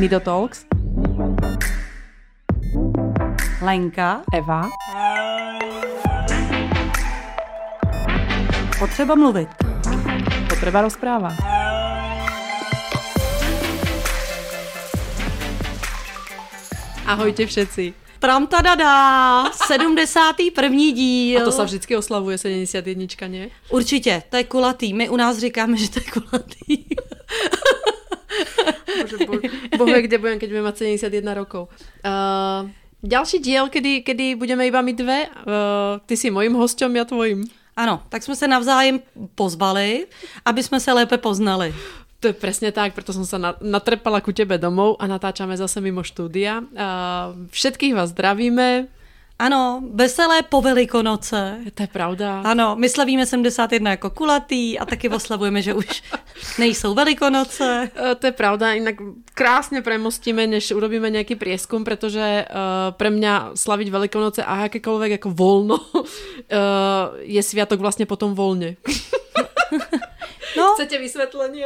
Nido Talks. Lenka. Eva. Potřeba mluvit. Potreba rozpráva. Ahojte všetci. Tram tadadá, 71. díl. A to se vždycky oslavuje 71, ne? Určitě, to je kulatý. My u nás říkáme, že to je kulatý. Bože, boh, boh kde budem, keď budem mať 71 rokov. Uh, ďalší diel, kedy, kedy budeme iba my dve. Uh, ty si mojím hostem, já tvojím. Ano, tak jsme se navzájem pozvali, aby jsme se lépe poznali. To je presne tak, preto som sa natrepala ku tebe domov a natáčame zase mimo štúdia. Uh, všetkých vás zdravíme. Ano, veselé po Velikonoce. To je pravda. Ano, my slavíme 71 jako kulatý a taky oslavujeme, že už nejsou Velikonoce. Uh, to je pravda, inak krásne premostíme, než urobíme nejaký prieskum, pretože uh, pre mňa slaviť Velikonoce a akékoľvek ako voľno uh, je sviatok vlastne potom voľne. No, Chcete vysvětlení?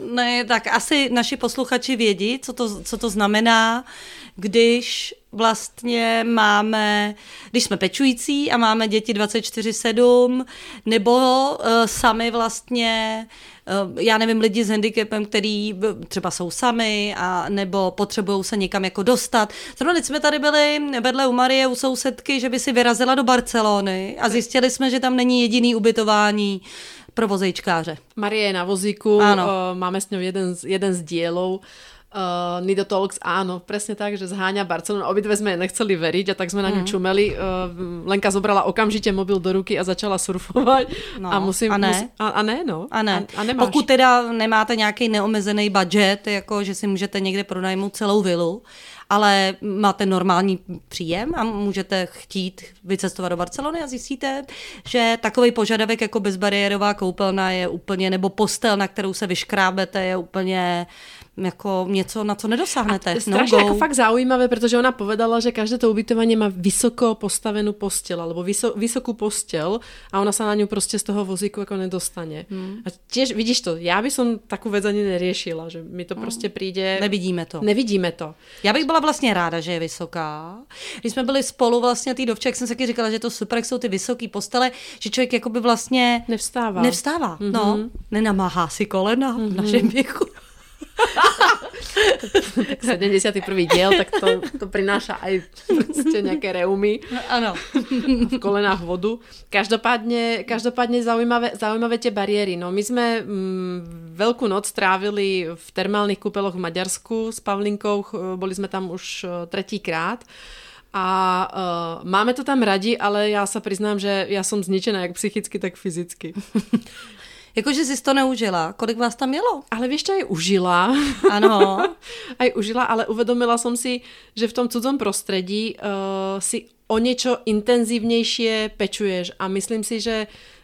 Ne, tak asi naši posluchači vědí, co to, co to znamená, když vlastně máme, když jsme pečující a máme děti 24-7, nebo uh, sami vlastně uh, já nevím, lidi s handicapem, který třeba jsou sami, a nebo potřebují se někam jako dostat. Zrovna teď jsme tady byli vedle u Marie, u sousedky, že by si vyrazila do Barcelony a zjistili jsme, že tam není jediný ubytování pro vozejčkáře. Marie je na vozíku, ano. máme s ňou jeden z, jeden z dielov. Uh, Nido Talks, áno, presne tak, že zháňa Barcelonu. Obidve sme nechceli veriť a tak sme na ňu mm. čumeli. Uh, Lenka zobrala okamžite mobil do ruky a začala surfovať. No, a musím... A ne? Mus, a, a ne, no. A ne. A, a nemáš. Pokud teda nemáte nějaký neomezený budget, jako že si můžete někde pronajmout celou vilu, ale máte normální příjem a můžete chtít vycestovat do Barcelony a zjistíte, že takový požadavek jako bezbariérová koupelna je úplně, nebo postel, na kterou se vyškrábete, je úplně jako něco, na co nedosáhnete. A strašně no jako fakt zaujímavé, protože ona povedala, že každé to ubytování má vysoko postavenou postel, alebo vyso, vysokou postel a ona se na ňu prostě z toho vozíku jako nedostane. Hmm. A tiež, vidíš to, já by som takú vec ani neriešila, že mi to hmm. prostě přijde... Nevidíme to. Nevidíme to. Já bych byla vlastně ráda, že je vysoká. Když jsme byli spolu vlastně tý dovče, jak jsem se taky říkala, že to super, jak jsou ty vysoké postele, že člověk jakoby vlastně... Nevstává. Nevstává, mm-hmm. no. Nenamáhá si kolena mm-hmm. v mhm. našem věku. tak 71. diel, tak to, to prináša aj prostě nějaké reumy. Ano. v kolenách vodu. Každopádně, každopádně zaujímavé, zaujímavé tie bariéry. No, my jsme mm, veľkú noc trávili v termálnych kúpeloch v Maďarsku s Pavlinkou. Boli jsme tam už eh, tretíkrát. A uh, máme to tam radi, ale já se přiznám, že já jsem zničená jak psychicky, tak fyzicky. Jakože jsi to neužila. Kolik vás tam jelo? Ale víš, čo aj užila. Ano. aj užila, ale uvedomila som si, že v tom cudzom prostredí uh, si o niečo intenzívnejšie pečuješ a myslím si, že uh,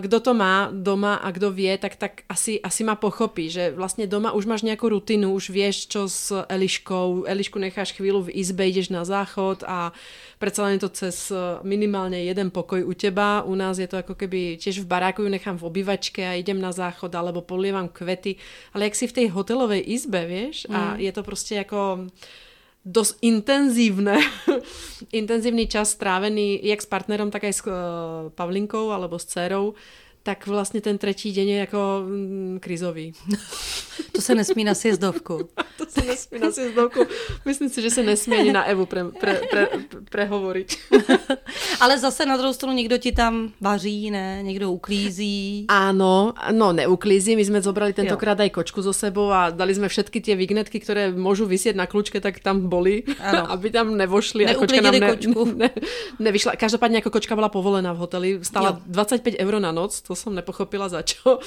kdo to má doma a kdo vie, tak, tak asi, asi ma pochopí, že vlastně doma už máš nějakou rutinu, už vieš, čo s Eliškou, Elišku necháš chvíľu v izbe, ideš na záchod a predsa len to cez eh, minimálne jeden pokoj u teba. U nás je to ako keby tiež v baráku ju nechám v obývačke a idem na záchod alebo polievam kvety, ale jak si v tej hotelovej izbe, vieš, mm. a je to prostě jako dosť intenzívne, intenzívny čas strávený jak s partnerom, tak aj s uh, Pavlinkou alebo s dcerou tak vlastně ten třetí den je jako mm, krizový. To se nesmí na sjezdovku. to se nesmí na sjezdovku. Myslím si, že se nesmí ani na Evu pre, pre, pre, prehovoriť. Ale zase na druhou stranu někdo ti tam vaří, ne? Někdo uklízí. Áno, no neuklízí. My jsme zobrali tentokrát aj kočku so sebou a dali jsme všetky tie vignetky, které můžu vysieť na kľúčke, tak tam boli, ano. aby tam nevošli. A kočka nám ne, kočku. Ne, nevyšla. Každopádně jako kočka byla povolená v hoteli. Stala jo. 25 euro na noc, to som nepochopila za čo,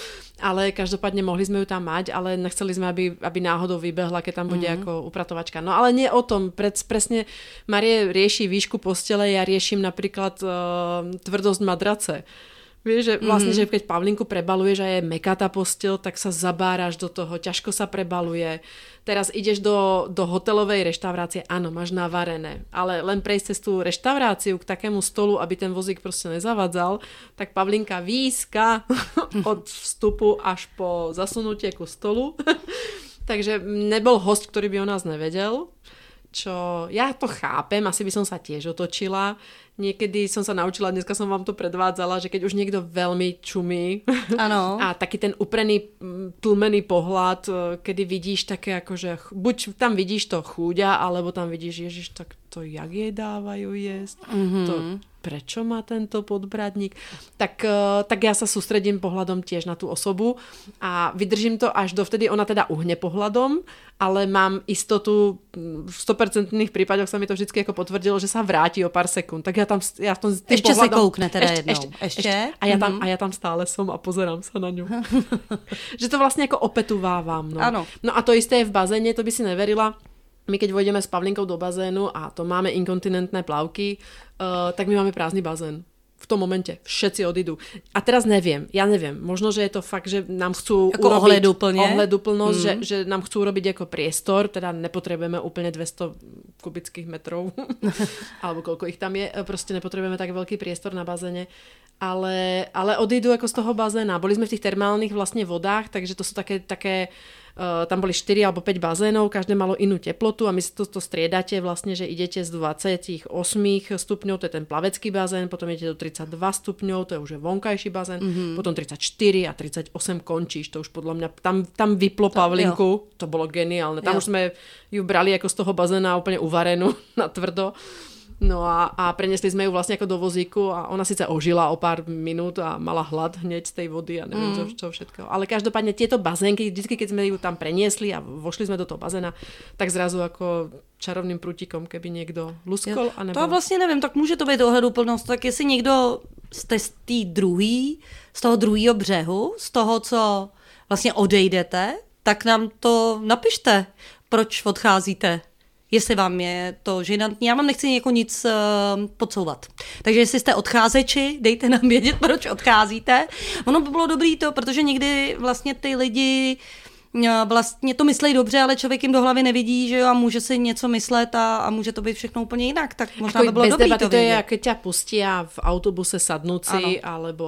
ale každopádně mohli jsme ju tam mať, ale nechceli jsme, aby, aby náhodou vybehla, keď tam bude mm-hmm. jako upratovačka. No ale nie o tom, Pred, presne Marie rieši výšku postele, ja riešim napríklad uh, tvrdosť madrace. Vieš, že vlastne, mm. že keď Pavlinku prebaluje, že je meká tá postel, tak sa zabáraš do toho, ťažko sa prebaluje. Teraz ideš do, do hotelovej reštaurácie, áno, máš navarené, ale len prejsť cez tú reštauráciu k takému stolu, aby ten vozík prostě nezavadzal, tak Pavlinka výska od vstupu až po zasunutie ku stolu Takže nebol host, ktorý by o nás nevedel, čo ja to chápem, asi by som sa tiež otočila. Niekedy som sa naučila, dneska som vám to predvádzala, že keď už niekto veľmi čumí Ano. a taký ten uprený, tlmený pohľad, e, kedy vidíš také ako, že ch- buď tam vidíš to chúďa, alebo tam vidíš, ježiš, tak to jak jej dávajú jesť, mm-hmm. to prečo má tento podbradník, tak, e, tak ja sa sústredím pohľadom tiež na tú osobu a vydržím to až dovtedy, ona teda uhne pohľadom, ale mám istotu, mm, v 100% prípadoch sa mi to vždy ako potvrdilo, že sa vráti o pár sekúnd. Tak ja tam ja v tom, tým Ešte sa koukne teda jednou. Ešte? A ja, tam, a ja tam stále som a pozerám sa na ňu. že to vlastne ako opetuvávam. No. Áno. no a to isté je v bazéne, to by si neverila. My keď vojdeme s Pavlinkou do bazénu a to máme inkontinentné plavky, uh, tak my máme prázdny bazén. V tom momente všetci odídu. A teraz neviem, ja neviem, možno, že je to fakt, že nám chcú Ako urobiť ohleduplne? ohleduplnosť, mm. že, že nám chcú urobiť ako priestor, teda nepotrebujeme úplne 200 kubických metrov, alebo koľko ich tam je, proste nepotrebujeme tak veľký priestor na bazéne, ale, ale odídu ako z toho bazéna. Boli sme v tých termálnych vlastne vodách, takže to sú také, také Uh, tam boli 4 alebo 5 bazénov, každé malo inú teplotu a my si to, to striedate vlastne, že idete z 28 stupňov, to je ten plavecký bazén, potom idete do 32 stupňov, to je už je vonkajší bazén, mm-hmm. potom 34 a 38 končíš, to už podľa mňa, tam, tam vyplo Pavlinku, to bolo geniálne, tam Jo. už sme ju brali ako z toho bazéna úplne uvarenú na tvrdo. No a, a prenesli sme ju vlastne ako do vozíku a ona síce ožila o pár minút a mala hlad hneď z tej vody a neviem mm. čo, čo všetko. Ale každopádne tieto bazénky, vždy keď sme ju tam preniesli a vošli sme do toho bazéna, tak zrazu ako čarovným prútikom, keby niekto luskol. A nebo... To vlastně nevím, tak může to být ohleduplnost, tak jestli někdo jste z té druhý, z toho druhého břehu, z toho, co vlastně odejdete, tak nám to napište, proč odcházíte. Jestli vám je to žinantní, já vám nechci jako nic uh, podsouvat. Takže jestli jste odcházeči, dejte nám vědět, proč odcházíte. Ono by bylo dobrý to, protože někdy vlastně ty lidi eh, vlastně to myslí dobře, ale člověk jim do hlavy nevidí, že jo, a může si něco myslet a, a může to být všechno úplně jinak, tak možná by Ako bylo dobrý to to je, keď ťa pustia v autobuse sadnúť si, alebo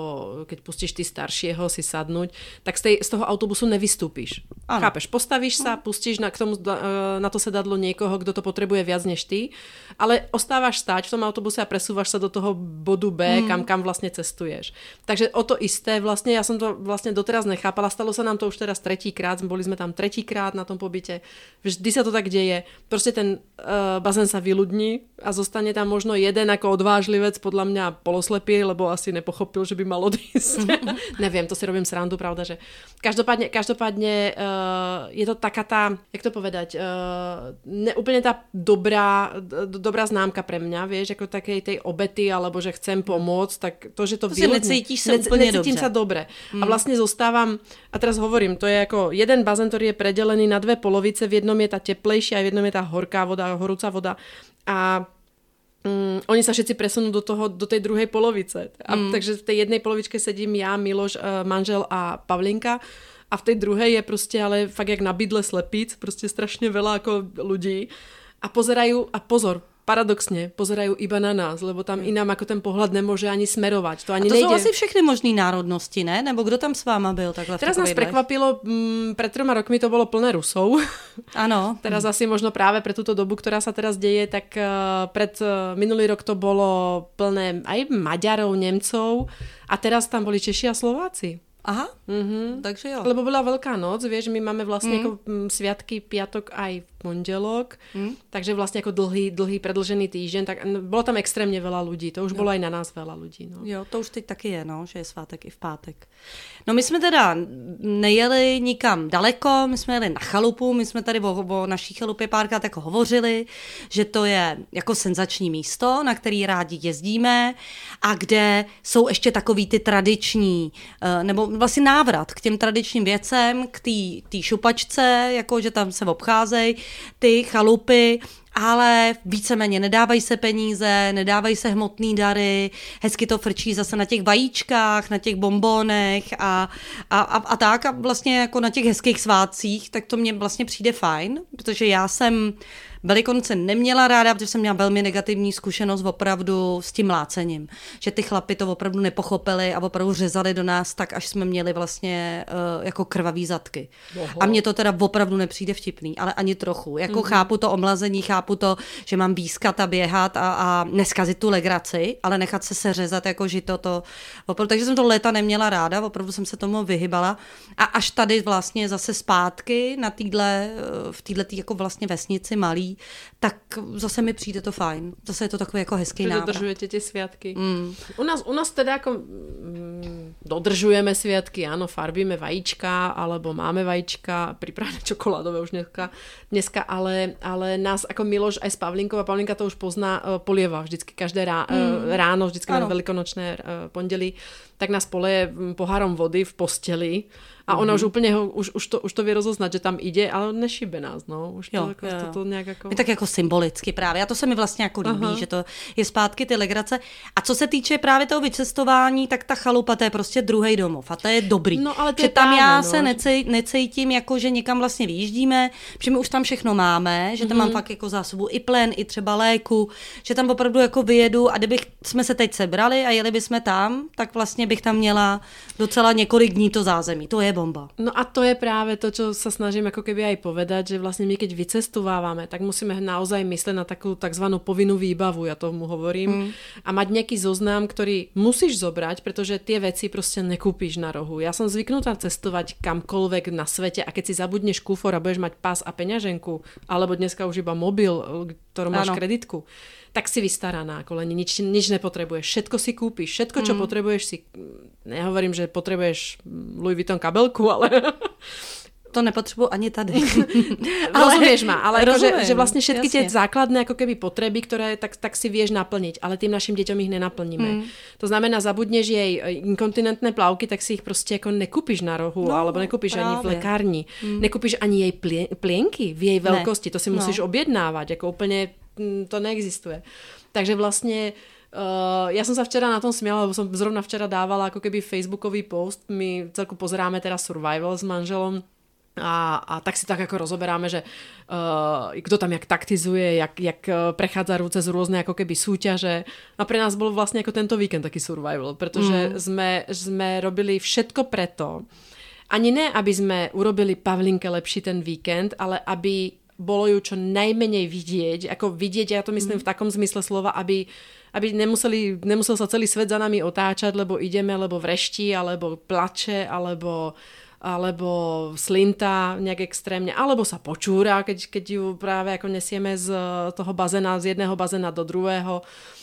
keď pustíš ty staršieho si sadnúť, tak z, tej, z toho autobusu nevystúpiš. Áno. Chápeš, postavíš sa, pustíš na, k tomu, eh, na to sedadlo niekoho, kto to potrebuje viac než ty, ale ostávaš stáť v tom autobuse a presúvaš sa do toho bodu B, kam, kam vlastne cestuješ. Takže o to isté, vlastne ja som to vlastne doteraz nechápala, stalo sa nám to už teraz tretíkrát, boli sme tam tretíkrát na tom pobyte, vždy sa to tak deje, proste ten uh, bazén sa vyľudní a zostane tam možno jeden ako odvážlivec, podľa mňa poloslepý, lebo asi nepochopil, že by mal odísť. Neviem, to si robím srandu, pravda, že každopádne, každopádne uh, je to taká tá, jak to povedať, uh, neúplne tá dobrá, dobrá známka pre mňa, vieš, ako takej tej obety, alebo že chcem pomôcť, tak to, že to, To vyľudní- necítiš sa úplne necítim dobře. sa dobre. A vlastne zostávam, a teraz hovorím, to je ako jeden bazén, ktorý je predelený na dve polovice, v jednom je tá teplejšia a v jednom je tá horká voda, horúca voda. A mm, oni sa všetci presunú do, toho, do tej druhej polovice. A, mm. Takže v tej jednej polovičke sedím ja, Miloš, eh, manžel a Pavlinka. A v tej druhej je proste ale fakt jak na bydle slepíc, proste strašne veľa ako ľudí. A pozerajú, a pozor, paradoxne, pozerajú iba na nás, lebo tam inám ako ten pohľad nemôže ani smerovať. To A ani to jsou nejde. asi všechny možné národnosti, ne? Nebo kdo tam s váma byl takhle Teraz nás prekvapilo, mm, pred troma rokmi to bolo plné Rusov. Ano. Teraz asi možno práve pre túto dobu, ktorá sa teraz deje, tak uh, pred uh, minulý rok to bolo plné aj Maďarov, Nemcov a teraz tam boli Češi a Slováci. Aha, Mhm. takže jo. Lebo bola veľká noc, vieš, my máme vlastne mm. ako mm, sviatky piatok aj v pondelok, mm. takže vlastne ako dlhý, dlhý predlžený týždeň, tak bolo tam extrémne veľa ľudí, to už bolo aj na nás veľa ľudí. No. Jo, to už teď taky je, no, že je svátek i v pátek. No my jsme teda nejeli nikam daleko, my jsme jeli na chalupu, my jsme tady o, o naší chalupě párkrát jako hovořili, že to je jako senzační místo, na který rádi jezdíme a kde jsou ještě takový ty tradiční, eh, nebo vlastně návrat k těm tradičním věcem, k té šupačce, jako že tam se obcházejí ty chalupy, ale víceméně nedávají se peníze, nedávají se hmotné dary, hezky to frčí zase na těch vajíčkách, na těch bombónech a, a, a, a tak a vlastně jako na těch hezkých svátcích, tak to mně vlastně přijde fajn, protože já jsem Velikonoce neměla ráda, protože jsem měla velmi negativní zkušenost opravdu s tím lácením. Že ty chlapy to opravdu nepochopili a opravdu řezali do nás tak, až jsme měli vlastně uh, jako krvavý zadky. Oho. A mně to teda opravdu nepřijde vtipný, ale ani trochu. Jako mm-hmm. chápu to omlazení, chápu to, že mám výskat a běhat a, a neskazit tu legraci, ale nechat se seřezat jako žito to opravdu. Takže jsem to léta neměla ráda, opravdu jsem se tomu vyhybala. A až tady vlastně zase zpátky na týdle, eh, v této jako vlastně vesnici malý, tak zase mi přijde to fajn. Zase je to takový jako hezký návrat. dodržujete ty sviatky. Mm. U, nás, u nás teda jako mm, dodržujeme sviatky, ano, farbíme vajíčka, alebo máme vajíčka, pripravené čokoládové už dneska, dneska ale, ale nás jako Miloš aj s Pavlinkou, a Pavlinka to už pozná, uh, polieva vždycky každé rá, mm. ráno, vždycky ano. na velikonočné uh, pondělí, tak nás poleje mm, pohárom vody v posteli a ona mm-hmm. už úplně ho, už, už, to, už to vie rozoznat, že tam ide, ale nešibe nás, no. Už to, jo, jako, jo. To, to nějak jako... Je tak jako symbolicky právě. A to se mi vlastně jako líbí, Aha. že to je zpátky ty legrace. A co se týče právě toho vycestování, tak ta chalupa, to je prostě druhý domov. A to je dobrý. No, ale to že je tam já no. se necej, necítím, jako že někam vlastně vyjíždíme, že my už tam všechno máme, že tam mm-hmm. mám Mhm. fakt jako zásobu i plen, i třeba léku, že tam opravdu jako vyjedu a kdybych jsme se teď sebrali a jeli bychom tam, tak vlastně bych tam měla docela několik dní to zázemí. To je bomba. No a to je práve to, čo sa snažím ako keby aj povedať, že vlastne my keď vycestovávame, tak musíme naozaj mysleť na takú tzv. povinnú výbavu, ja tomu hovorím, mm. a mať nejaký zoznam, ktorý musíš zobrať, pretože tie veci proste nekúpiš na rohu. Ja som zvyknutá cestovať kamkoľvek na svete a keď si zabudneš kufor a budeš mať pás a peňaženku, alebo dneska už iba mobil, ktorom máš Áno. kreditku, tak si vystaraná koleni, nič, nič nepotrebuješ, všetko si kúpiš, všetko, čo mm. potrebuješ si, nehovorím, že potrebuješ Louis Vuitton kabelku, ale To nepotřebuji ani tady. ale, rozumieš ma, ale ako, že, rozumiem, že vlastne všetky tie základné ako keby potreby, ktoré tak, tak si vieš naplniť, ale tým našim deťom ich nenaplníme. Mm. To znamená, zabudneš jej e, inkontinentné plavky, tak si ich prostě jako nekúpiš na rohu, No, alebo nekúpiš ani v právě. lekárni. Mm. Nekúpiš ani jej plie, plienky v jej veľkosti, to si musíš objednávať, jako úplně mm, to neexistuje. Takže vlastně Uh, ja som sa včera na tom smiala, lebo som zrovna včera dávala ako keby facebookový post. My celku pozeráme teraz Survival s manželom a, a tak si tak ako rozoberáme, že uh, kto tam jak taktizuje, jak, jak uh, prechádza cez rôzne ako keby súťaže. A pre nás bol vlastne ako tento víkend taký survival, pretože mm. sme, sme robili všetko preto, ani ne, aby sme urobili Pavlinke lepší ten víkend, ale aby bolo ju čo najmenej vidieť, ako vidieť, ja to myslím mm. v takom zmysle slova, aby, aby nemuseli, nemusel sa celý svet za nami otáčať, lebo ideme, lebo vrešti, alebo plače, alebo alebo slinta nejak extrémne, alebo sa počúra, keď, keď ju práve ako nesieme z toho bazéna, z jedného bazéna do druhého. Uh,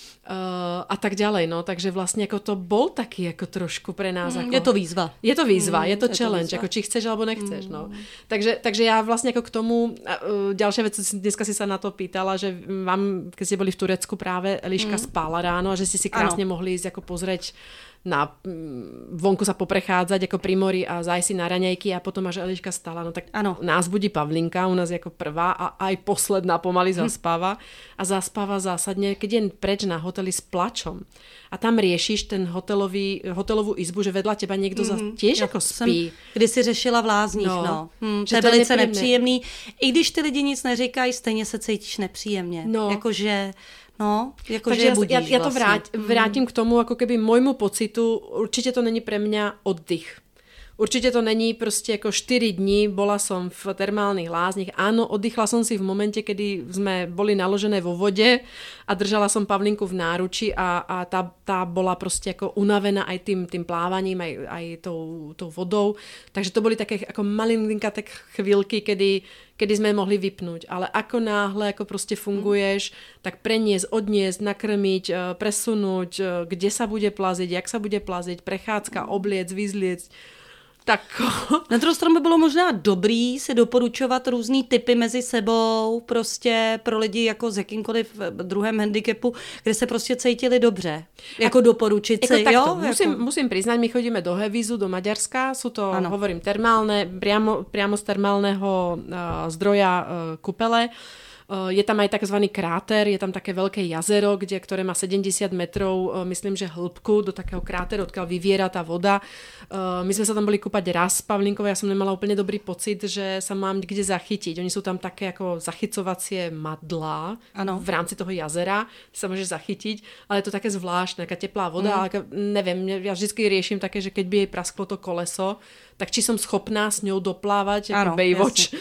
a tak ďalej, no, takže vlastne ako to bol taký ako trošku pre nás. Mm, ako... je to výzva. Je to výzva, Mm, je to je to challenge, výzva. ako či chceš alebo nechceš, no. Takže, takže ja vlastne ako k tomu, uh, ďalšia vec, dneska si sa na to pýtala, že vám, keď ste boli v Turecku práve, Eliška spála ráno a že ste si krásne mohli ísť ako pozrieť na mm, vonku sa poprechádzať ako pri mori a zájsť si na raňajky a potom až Eliška stala. No tak Áno. nás budí Pavlinka, u nás je ako prvá a aj posledná pomaly zaspáva a zaspáva zásadne, keď je preč na hoteli s plačom a tam riešiš ten hotelový, hotelovú izbu, že vedľa teba niekto mm-hmm. tiež Já ako jsem spí. kdysi řešila v lázních, No. no. Hmm, Že to je velice nepříjemný. I když ty lidi nic neříkají, stejně se cítíš nepříjemně. No. Jakože, no, jakože Takže je ja, budíš ja, ja to vlastně. vrát, vrátim k tomu, ako keby môjmu pocitu, určite to není pre mňa oddych. Určite to není prostě jako 4 dní, bola som v termálnych lázních. Áno, oddychla som si v momente, kedy sme boli naložené vo vode a držala som Pavlinku v náruči a, a tá, tá bola prostě jako unavená aj tým, tým plávaním, aj, aj tou, tou vodou. Takže to boli také ako malinka tak chvíľky, kedy, kedy sme mohli vypnúť. Ale ako náhle ako prostě funguješ, tak preniesť, odniesť, nakrmiť, eh, presunúť, eh, kde sa bude plaziť, jak sa bude plaziť, prechádzka, obliec, vyzliec. Tak Na druhou stranu by bylo možná dobrý si doporučovat různý typy mezi sebou, prostě pro lidi jako s jakýmkoliv eh, druhém handicapu, kde se prostě cítili dobře. Jako doporučit Jako si, takto, jo? musím, jako... musím priznať, my chodíme do Hevizu, do Maďarska, sú to, ano. Hovorím, termálne, priamo, priamo z termálneho uh, zdroja uh, kupele. Je tam aj takzvaný kráter, je tam také veľké jazero, kde, ktoré má 70 metrov, myslím, že hĺbku do takého kráteru, odkiaľ vyviera tá voda. My sme sa tam boli kúpať raz s Pavlinkou, ja som nemala úplne dobrý pocit, že sa mám kde zachytiť. Oni sú tam také ako zachycovacie madlá ano. v rámci toho jazera, sa môžeš zachytiť, ale je to také zvláštne, taká teplá voda, mm. ale neviem, ja vždy riešim také, že keď by jej prasklo to koleso, tak či som schopná s ňou doplávať ako Baywatch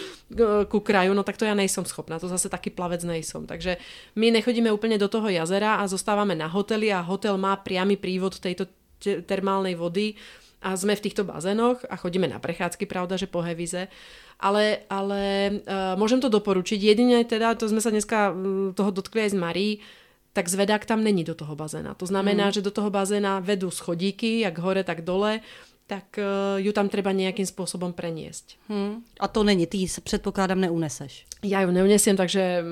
ku kraju, no tak to ja nejsem schopná, to zase taký plavec nejsom. Takže my nechodíme úplne do toho jazera a zostávame na hoteli a hotel má priamy prívod tejto termálnej vody a sme v týchto bazénoch a chodíme na prechádzky, pravda, že po Hevize. Ale, ale uh, môžem to doporučiť. Jedine teda, to sme sa dneska uh, toho dotkli aj z Marí, tak zvedák tam není do toho bazéna. To znamená, mm. že do toho bazéna vedú schodíky, jak hore, tak dole tak uh, ju tam treba nejakým spôsobom preniesť. Hmm. A to není, ty se předpokládám neuneseš. Ja ju neunesiem, takže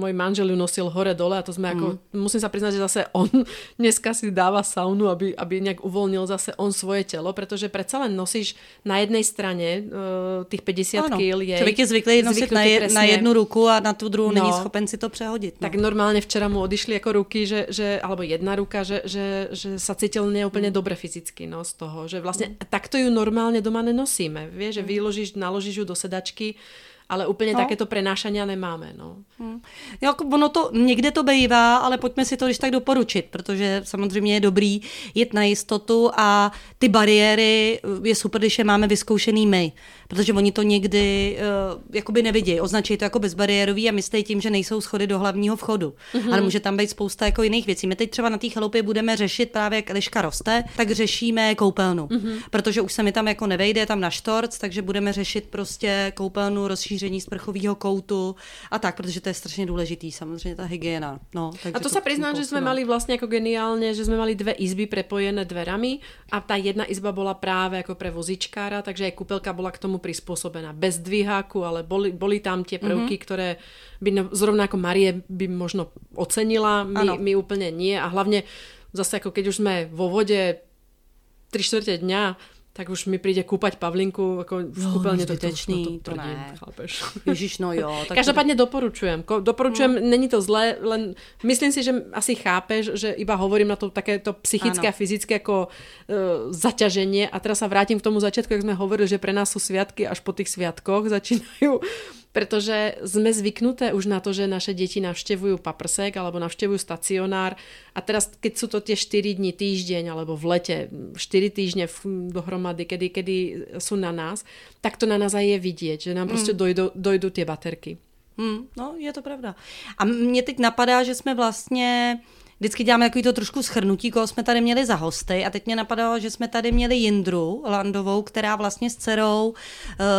môj manžel ju nosil hore-dole a to sme hmm. ako, musím sa priznať, že zase on dneska si dáva saunu, aby, aby nejak uvoľnil zase on svoje telo, pretože predsa len nosíš na jednej strane uh, tých 50 ano. kg. Je, Člověk je zvyklý nosit na, je, na jednu ruku a na tu druhou no, není schopen si to přehodit. No. Tak normálne včera mu odišli ako ruky, že, že, alebo jedna ruka, že, že, že sa cítil neúplne hmm. dobre fyzicky no, z toho, že vlastne takto ju normálne doma nenosíme. Vieš, že mm. vyložíš, naložíš ju do sedačky, ale úplně no. takéto prenášania nemáme. No. Hmm. Jako ono to, někde to bývá, ale pojďme si to když tak doporučit, protože samozřejmě je dobrý jít na jistotu a ty bariéry je super, když je máme vyzkoušený my, protože oni to někdy uh, jakoby nevidí, označí to jako bezbariérový a myslí tím, že nejsou schody do hlavního vchodu. Mm-hmm. Ale může tam být spousta jako jiných věcí. My teď třeba na té chalupě budeme řešit právě, jak Eliška roste, tak řešíme koupelnu, mm-hmm. protože už se mi tam jako nevejde, tam na štorc, takže budeme řešit prostě koupelnu, rozšíření sprchového koutu a tak, protože to je strašně důležitý, samozřejmě ta hygiena. No, takže a to, to sa priznám, že jsme mali vlastně jako geniálně, že jsme mali dve izby prepojené dverami a ta jedna izba bola právě jako pre vozičkára, takže aj kúpelka bola k tomu prispôsobená. Bez dviháku, ale boli, boli tam tie prvky, mm-hmm. ktoré by no, zrovna ako Marie by možno ocenila, my, my úplne nie a hlavne zase ako keď už sme vo vode 3 čtvrte dňa, tak už mi přijde kúpať Pavlinku, jako v no, kúpeľne to, to, to, to, to ne. chápeš? Ježiš, no jo. Tak Každopádně to... doporučujem. Ko, doporučujem, no. není to zlé, len myslím si, že asi chápeš, že iba hovorím na to takéto psychické ano. a fyzické jako uh, zaťaženie a teraz sa vrátim k tomu začiatku, jak sme hovorili, že pre nás sú sviatky až po tých sviatkoch začínajú pretože sme zvyknuté už na to, že naše deti navštevujú paprsek alebo navštevujú stacionár a teraz keď sú to tie 4 dní týždeň alebo v lete 4 týždne dohromady, kedy, kedy sú na nás, tak to na nás aj je vidieť, že nám mm. prostě dojdou, dojdou tie baterky. Hmm, no, je to pravda. A mě teď napadá, že jsme vlastně vždycky děláme takový to trošku schrnutí, koho jsme tady měli za hosty a teď mě napadalo, že jsme tady měli Jindru Landovou, která vlastně s dcerou uh,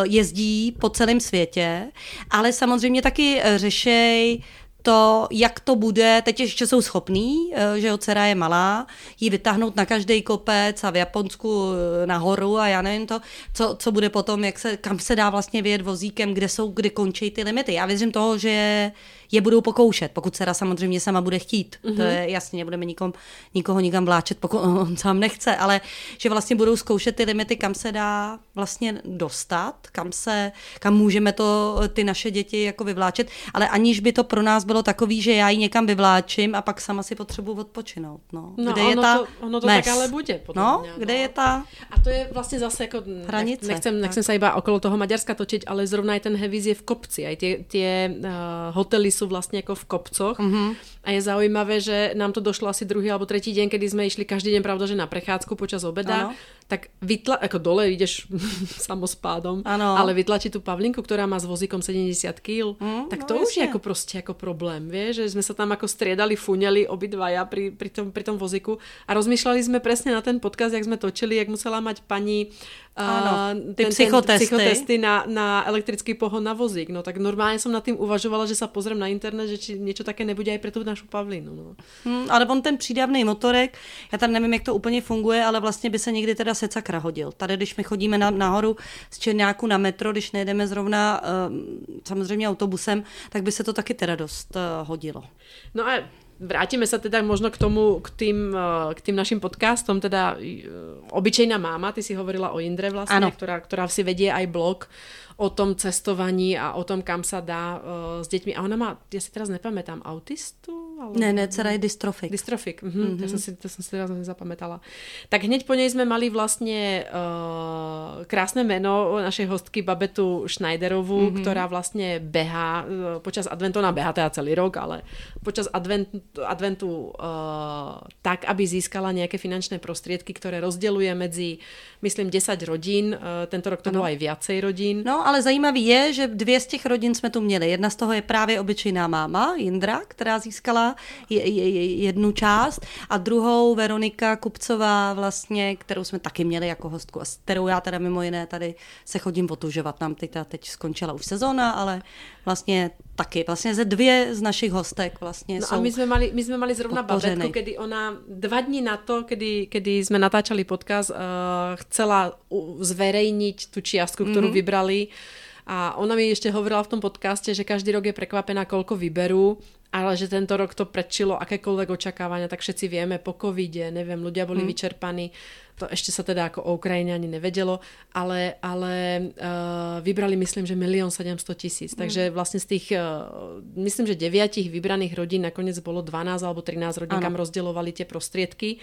jezdí po celém světě, ale samozřejmě taky uh, řešej to, jak to bude, teď ještě jsou schopní, eh, že jo, dcera je malá, jí vytáhnout na každý kopec a v Japonsku nahoru a já nevím to, co, co bude potom, jak se, kam se dá vlastně vyjet vozíkem, kde jsou, kde končí ty limity. Já věřím toho, že je budou pokoušet, pokud dcera samozřejmě sama bude chtít. Mm-hmm. To mhm. je jasně, nebudeme nikom, nikoho nikam vláčet, pokud on sám nechce, ale že vlastně budou zkoušet ty limity, kam se dá vlastně dostat, kam se, kam můžeme to ty naše děti jako vyvláčet, ale aniž by to pro nás bylo takový, že já ji někam vyvláčím a pak sama si potřebuji odpočinout. No. no kde je ta to, ono to tak ale bude. No, mě, kde no. je ta A to je vlastně zase jako, hranice. Nechcem, nechcem se iba okolo toho Maďarska točiť, ale zrovna i ten Hevíz je v kopci. Aj tie, tie uh, hotely sú vlastne ako v kopcoch. Mm-hmm. A je zaujímavé, že nám to došlo asi druhý alebo tretí deň, kedy sme išli každý deň, pravda, že na prechádzku počas obeda. Ano. Tak vytla, ako dole ideš samospádom, ano. ale vytlačí tú Pavlinku, ktorá má s vozíkom 70 kg, mm, tak to no, už jasne. je ako proste ako problém, vieš, že sme sa tam ako striedali, fuňali obidvaja pri, pri, tom, pri tom vozíku a rozmýšľali sme presne na ten podcast, jak sme točili, jak musela mať pani ano, ty ten, psychotesty. Ten psychotesty na, na elektrický pohon na vozík. No tak normálně jsem nad tím uvažovala, že se pozriem na internet, že či něco také nebude i pro tu našu Pavlinu. No. Hmm, ale on ten přídavný motorek, já tam nevím, jak to úplně funguje, ale vlastně by se někdy teda secakra hodil. Tady, když my chodíme na, nahoru z Černáku na metro, když nejdeme zrovna uh, samozřejmě autobusem, tak by se to taky teda dost uh, hodilo. No a vrátime sa teda možno k tomu, k tým, eh, k tým našim podcastom, teda eh, obyčejná máma, ty si hovorila o Indre vlastne, ktorá, ktorá si vedie aj blog o tom cestovaní a o tom, kam sa dá uh, s deťmi. A ona má, ja si teraz nepamätám, autistu? Ale... Ne, ne, dcera je dystrofik. Dystrofik, mhm, mm-hmm. to, som si, to som si teraz nezapamätala. Tak hneď po nej sme mali vlastne uh, krásne meno našej hostky Babetu Schneiderovú, mm-hmm. ktorá vlastne beha uh, počas adventu, ona beha teda celý rok, ale počas adventu, adventu uh, tak, aby získala nejaké finančné prostriedky, ktoré rozdeluje medzi, myslím, 10 rodín. Uh, tento rok to ano. bolo aj viacej rodín. No, ale zajímavý je, že dvě z těch rodin jsme tu měli. Jedna z toho je právě obyčejná máma, Jindra, která získala je, je, jednu část a druhou Veronika Kupcová vlastně, kterou jsme taky měli jako hostku a s kterou já teda mimo jiné tady se chodím otužovat. Nám teď, teď skončila už sezóna, ale vlastně taky. Vlastně ze dvě z našich hostek vlastně no jsou a my jsme mali, my jsme mali zrovna podpořeny. babetku, kedy ona dva dní na to, kedy, kedy jsme natáčali podcast, uh, chcela zverejniť tu čiastku, ktorú mm-hmm. vybrali a ona mi ešte hovorila v tom podcaste, že každý rok je prekvapená, koľko vyberú, ale že tento rok to prečilo akékoľvek očakávania, tak všetci vieme, po covide, neviem, ľudia boli mm. vyčerpaní, to ešte sa teda ako o Ukrajine ani nevedelo, ale, ale uh, vybrali myslím, že milión 700 tisíc, mm. takže vlastne z tých, uh, myslím, že deviatich vybraných rodín nakoniec bolo 12 alebo 13 rodín, ano. kam rozdeľovali tie prostriedky.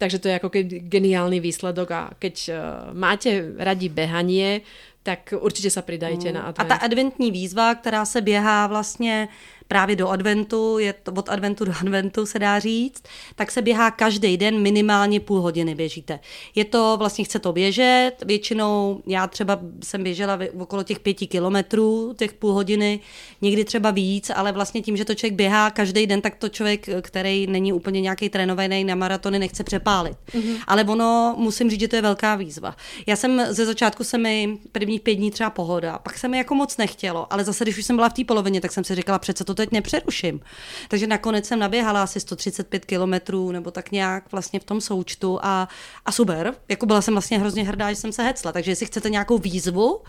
Takže to je ako geniálny výsledok a keď uh, máte radi behanie, tak určitě se pridajte mm. na advent. A ta adventní výzva, která se běhá vlastně právě do adventu, je to od adventu do adventu se dá říct, tak se běhá každý den minimálně půl hodiny běžíte. Je to, vlastně chce to běžet, většinou já třeba jsem běžela okolo těch pěti kilometrů, těch půl hodiny, někdy třeba víc, ale vlastně tím, že to člověk běhá každý den, tak to člověk, který není úplně nějaký trénovaný na maratony, nechce přepálit. Mm-hmm. Ale ono, musím říct, že to je velká výzva. Já jsem ze začátku se mi prvních pět dní třeba pohoda, pak se mi jako moc nechtělo, ale zase, když už jsem byla v té polovině, tak jsem si říkala, přece to teď nepřeruším. Takže nakonec jsem naběhala asi 135 kilometrů nebo tak nějak vlastně v tom součtu a, a super. Jako byla jsem vlastně hrozně hrdá, že jsem se hecla. Takže jestli chcete nějakou výzvu,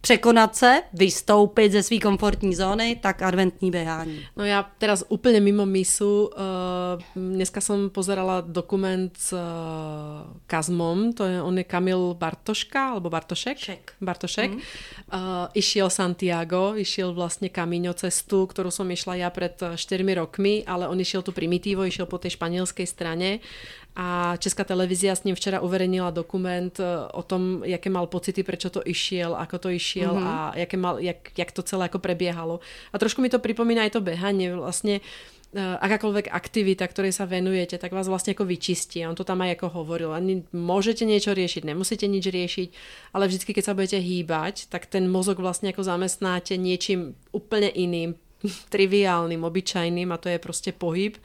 překonat se, vystoupit ze své komfortní zóny, tak adventní běhání. No já teraz úplně mimo misu. Uh, dneska jsem pozerala dokument s uh, Kazmom, to je, on je Kamil Bartoška, alebo Bartošek? Šek. Bartošek. Mm. Uh, išiel Santiago, išiel vlastně Kamíňo cestu, kterou som išla ja pred 4 eh, rokmi, ale on išiel tu primitívo, išiel po tej španielskej strane a Česká televízia s ním včera uverejnila dokument eh, o tom, jaké mal pocity, prečo to išiel, ako to išiel mm-hmm. a jaké mal, jak, jak to celé ako prebiehalo. A trošku mi to pripomína aj to behanie. Vlastne eh, akákoľvek aktivita, ktorej sa venujete, tak vás vlastne ako vyčistí. On to tam aj ako hovoril. Ani môžete niečo riešiť, nemusíte nič riešiť, ale vždycky, keď sa budete hýbať, tak ten mozog vlastne ako zamestnáte niečím úplne iným, triviálnym, obyčajným a to je prostě pohyb.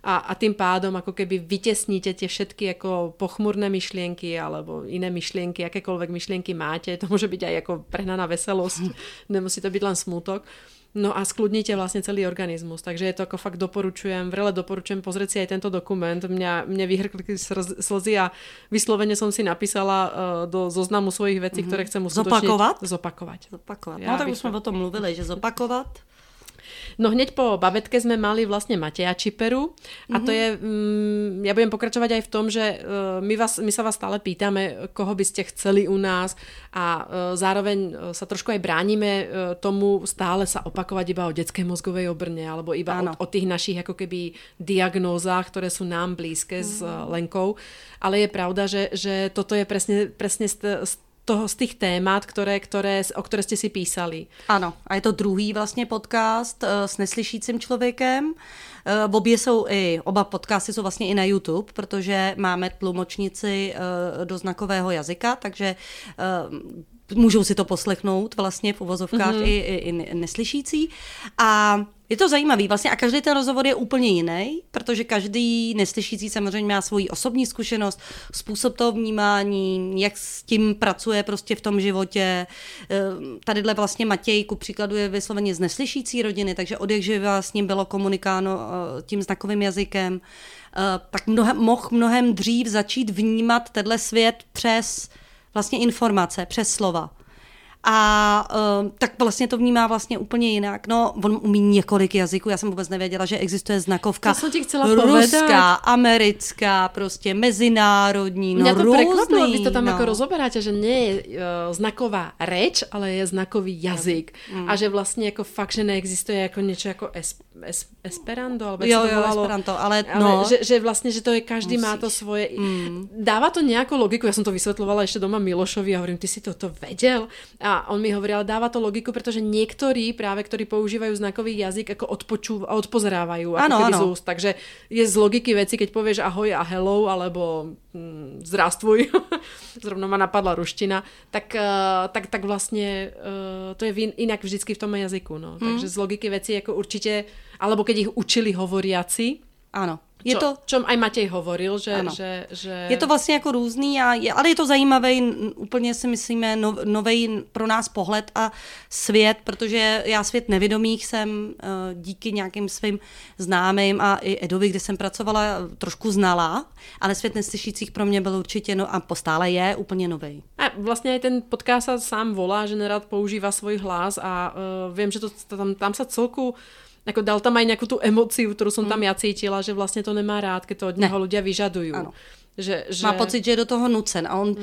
A, a tým pádom ako keby vytesníte tie všetky jako pochmurné myšlienky alebo iné myšlienky, akékoľvek myšlienky máte, to môže byť aj jako prehnaná veselosť, nemusí to byť len smútok. No a skludníte vlastně celý organismus, takže je to jako fakt doporučujem, vrele doporučujem pozrieť si aj tento dokument. Mňa, mňa vyhrkli slzy a vyslovene som si napísala uh, do zoznamu svojich vecí, mm-hmm. ktoré chcem uskutočniť. Zopakovat? Zopakovat. Zopakovat. No tak už jsme o tom mluvili, že zopakovat. No hneď po babetke sme mali vlastne Mateja Čiperu a to je, mm, ja budem pokračovať aj v tom, že uh, my, vás, my sa vás stále pýtame, koho by ste chceli u nás a uh, zároveň uh, sa trošku aj bránime uh, tomu stále sa opakovať iba o detskej mozgovej obrne alebo iba o, o tých našich ako keby diagnózach, ktoré sú nám blízke mm-hmm. s uh, Lenkou. Ale je pravda, že, že toto je presne, presne st- st- toho, z těch témat, které, které, o které jste si písali. Ano, a je to druhý vlastně podcast uh, s neslyšícím člověkem. Uh, obě jsou i, oba podcasty jsou vlastně i na YouTube, protože máme tlumočnici uh, do znakového jazyka, takže můžou si to poslechnout vlastně v uvozovkách mm-hmm. i, i, i neslyšící. A je to zajímavý vlastně a každý ten rozhovor je úplně jiný, protože každý neslyšící samozřejmě má svoji osobní zkušenost, způsob toho vnímání, jak s tím pracuje prostě v tom životě. Ehm, tadyhle vlastně Matěj, ku příkladu, je vysloveně z neslyšící rodiny, takže od jak živa s ním bylo komunikáno eh, tím znakovým jazykem, eh, tak mnohem, mohl mnohem dřív začít vnímat tenhle svět přes vlastně informace, přes slova. A uh, tak vlastně to vnímá vlastně úplně jinak. No, on umí několik jazyků, já jsem vůbec nevěděla, že existuje znakovka To jsem ti chcela ruská, povedať. americká, prostě mezinárodní, no Mňa to různý. prekvapilo, vy to tam no. ako rozoberáte, že nie je uh, znaková reč, ale je znakový jazyk. Mm. A že vlastne ako fakt, že neexistuje ako niečo ako es, es, Esperanto, alebo Jo, jo. Esperanto, ale ale no. že, že vlastne, že to je, každý má to Musíš. svoje... Dáva to nejakú logiku, ja som to vysvetľovala ešte doma Milošovi a hovorím, ty si toto vedel? A on mi hovorí, ale dáva to logiku, pretože niektorí práve, ktorí používajú znakový jazyk, ako odpočú a odpozerávajú ako Áno, keby z úst. Takže je z logiky veci, keď povieš ahoj a hello, alebo mm, zdravstvuj, zrovna ma napadla ruština, tak, uh, tak, tak vlastne uh, to je vin, inak vždycky v tom jazyku. No. Takže z logiky veci ako určite, alebo keď ich učili hovoriaci, Ano. Je čo, to, čom aj Matej hovoril, že... Ano. že, že... Je to vlastně jako různý, a je, ale je to zajímavý, úplně si myslíme, no, nový pro nás pohled a svět, protože já svět nevědomých jsem uh, díky nějakým svým známým a i Edovi, kde jsem pracovala, eh, trošku znala, ale svět neslyšících pro mě byl určitě, no a postále je úplně nový. A vlastne aj ten podcast sám volá, že nerad používa svoj hlas a uh, viem, že to, tam, tam sa celku ako dal tam aj nejakú tú emociu, ktorú som tam ja cítila, že vlastne to nemá rád, keď to od neho ľudia vyžadujú. Ano. Že, že... Má pocit, že je do toho nucen a on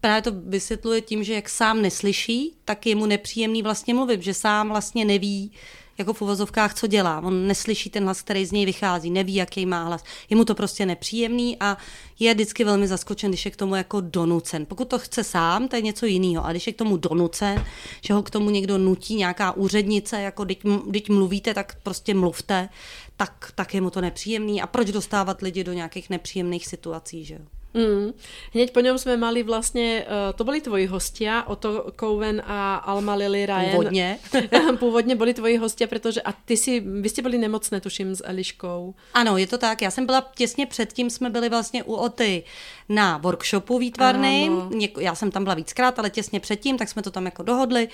právě to vysvětluje tím, že jak sám neslyší, tak je mu nepříjemný vlastně mluvit, že sám vlastně neví, jako v uvozovkách, co dělá. On neslyší ten hlas, který z něj vychází, neví, jaký má hlas. Je mu to prostě nepříjemný a je vždycky velmi zaskočen, když je k tomu jako donucen. Pokud to chce sám, to je něco jiného. A když je k tomu donucen, že ho k tomu někdo nutí, nějaká úřednice, jako když, mluvíte, tak prostě mluvte, tak, tak je mu to nepříjemný. A proč dostávat lidi do nějakých nepříjemných situací, že jo? Mm. Hneď po ňom sme mali vlastne, uh, to boli tvoji hostia, Otto Coven a Alma Lily Ryan. Původně. Původně boli tvoji hostia, pretože a ty si, vy ste boli nemocné, tuším, s Eliškou. Ano, je to tak. Já jsem byla těsně předtím, jsme byli vlastně u Oty na workshopu. Něko, já jsem tam byla víckrát, ale těsně předtím, tak jsme to tam jako dohodli.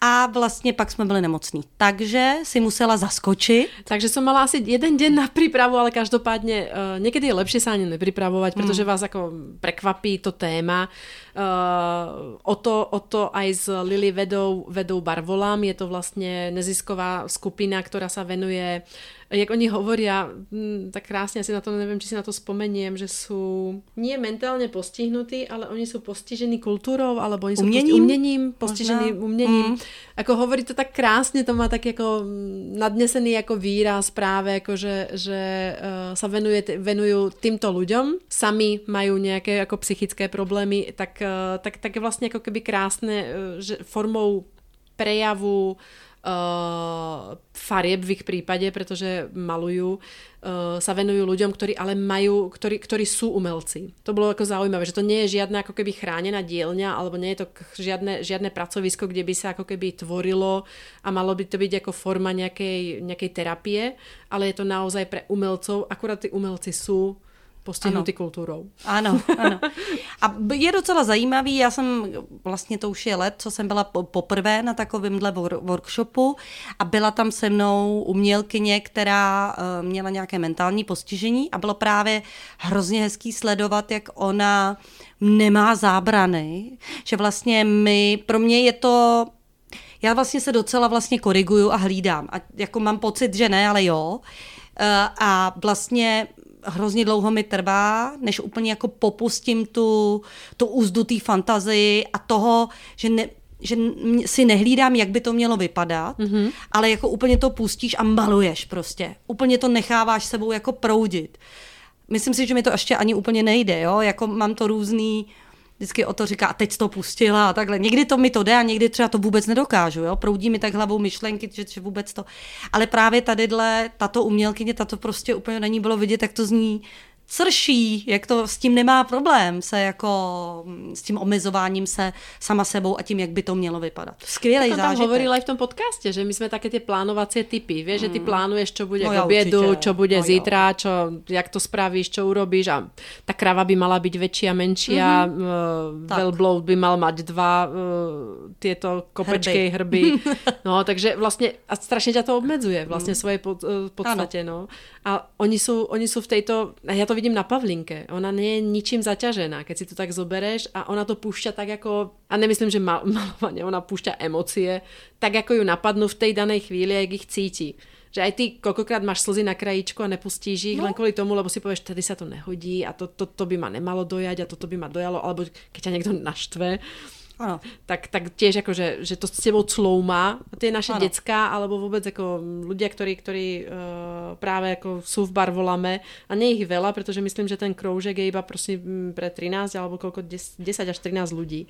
A vlastně pak jsme byli nemocní. Takže si musela zaskočit. Takže som mala asi jeden deň na prípravu, ale každopádne uh, niekedy je lepšie sa ani nepripravovať, pretože vás ako prekvapí to téma. Uh, o, to, o to aj s Lily vedou, vedou Barvolám. Je to vlastne nezisková skupina, ktorá sa venuje jak oni hovoria, hm, tak krásne, asi na to neviem, či si na to spomeniem, že sú nie mentálne postihnutí, ale oni sú postižení kultúrou, alebo oni sú Umením? Posti- umením postižení Možná. umením. Mm. Ako hovorí to tak krásne, to má tak ako mm, nadnesený ako výraz práve, ako že, že uh, sa venuje, venujú týmto ľuďom. Sami majú nejaké ako psychické problémy, tak, uh, tak, tak je vlastne ako keby krásne, uh, že formou prejavu uh, farieb v ich prípade, pretože malujú, uh, sa venujú ľuďom, ktorí ale majú, ktorí, ktorí sú umelci. To bolo ako zaujímavé, že to nie je žiadna ako keby chránená dielňa, alebo nie je to žiadne, žiadne pracovisko, kde by sa ako keby tvorilo a malo by to byť ako forma nejakej, nejakej terapie, ale je to naozaj pre umelcov, akurát tí umelci sú postihnutí kultúrou. Ano, ano. A je docela zajímavý, já jsem, vlastně to už je let, co jsem byla po- poprvé na takovémhle wor- workshopu a byla tam se mnou umělkyně, která uh, měla nějaké mentální postižení a bylo právě hrozně hezký sledovat, jak ona nemá zábrany, že vlastně my, pro mě je to já vlastně se docela vlastně koriguju a hlídám. A jako mám pocit, že ne, ale jo. Eh, A vlastně hrozně dlouho mi trvá, než úplně jako popustím tu, tu úzdu té fantazii a toho, že ne, že si nehlídám, jak by to mělo vypadat, mm-hmm. ale jako úplně to pustíš a maluješ prostě. Úplně to necháváš sebou jako proudit. Myslím si, že mi to ještě ani úplně nejde, jo? Jako mám to různý, vždycky o to říká, a teď to pustila a takhle. Někdy to mi to jde a někdy třeba to vůbec nedokážu, jo? Proudí mi tak hlavou myšlenky, že, že vůbec to... Ale právě tadyhle, tato umělkyně, tato prostě úplně na ní bylo vidět, jak to zní crší, jak to s tím nemá problém, se jako mm, s tím omezováním se sama sebou a tím, jak by to mělo vypadat. Skvělý To tam zážitek. hovorila aj v tom podcaste, že my sme také tie plánovacie typy. Vieš, že ty plánuješ, čo bude No k určite. čo bude No zítra, čo, jak to spravíš, čo urobíš a tá krava by mala byť väčšia, menšia, mm-hmm. uh, Tak. velbloud by mal mať dva uh, tieto kopečky, hrby. No, takže vlastne a strašne ťa to obmedzuje vlastne svojej pod, uh, podstate, no. A oni sú, oni sú v tejto, a ja to vidím na Pavlinke. Ona je ničím zaťažená, keď si to tak zobereš a ona to púšťa tak ako, a nemyslím, že mal, malovanie, ona púšťa emócie, tak ako ju napadnú v tej danej chvíli, jak ich cíti. Že aj ty koľkokrát máš slzy na krajíčku a nepustíš ich no. len kvôli tomu, lebo si povieš, tady sa to nehodí a to, to, to by ma nemalo dojať a toto by ma dojalo, alebo keď ťa niekto naštve, ano. Tak, tak tiež ako, že, že to s tebou cloumá tie naše ano. decka, alebo vôbec ako ľudia, ktorí, ktorí uh, práve ako sú v barvolame a nie ich veľa, pretože myslím, že ten kroužek je iba prosím pre 13 alebo koľko 10, 10 až 13 ľudí.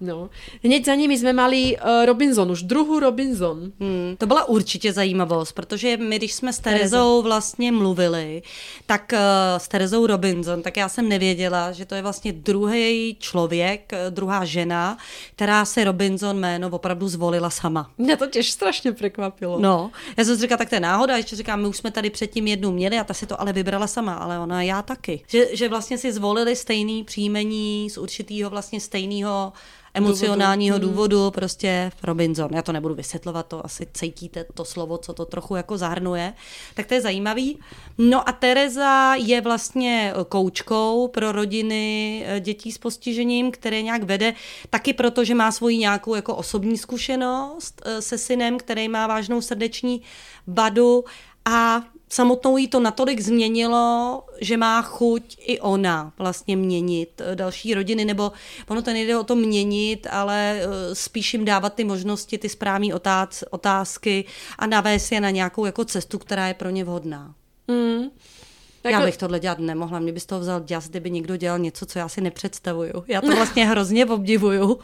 No. Hneď za nimi jsme mali uh, Robinson, už druhou Robinson. Hmm, to byla určitě zajímavost, protože my, když jsme s Terezou vlastně mluvili, tak uh, s Terezou Robinson, tak já jsem nevěděla, že to je vlastně druhý člověk, uh, druhá žena, která se Robinson jméno opravdu zvolila sama. Mě to těž strašně překvapilo. No, já jsem si říkala, tak to je náhoda, ještě říkám, my už jsme tady předtím jednu měli a ta si to ale vybrala sama, ale ona já taky. Že, že vlastně si zvolili stejný příjmení z určitého vlastně stejného emocionálního důvodu. Hmm. důvodu, prostě Robinson. Já to nebudu vysvětlovat, to asi cítíte to slovo, co to trochu jako zahrnuje. Tak to je zajímavý. No a Tereza je vlastně koučkou pro rodiny eh, dětí s postižením, které nějak vede taky proto, že má svoji nějakou jako osobní zkušenost eh, se synem, který má vážnou srdeční vadu a samotnou jí to natolik změnilo, že má chuť i ona vlastně měnit eh, další rodiny, nebo ono to nejde o to měnit, ale eh, spíš jim dávat ty možnosti, ty správné otázky a navést je na nějakou jako cestu, která je pro ně vhodná. Mm. Tak já bych tohle dělat nemohla, mě by z toho vzal děs, kdyby někdo dělal něco, co já si nepředstavuju. Já to vlastně hrozně obdivuju.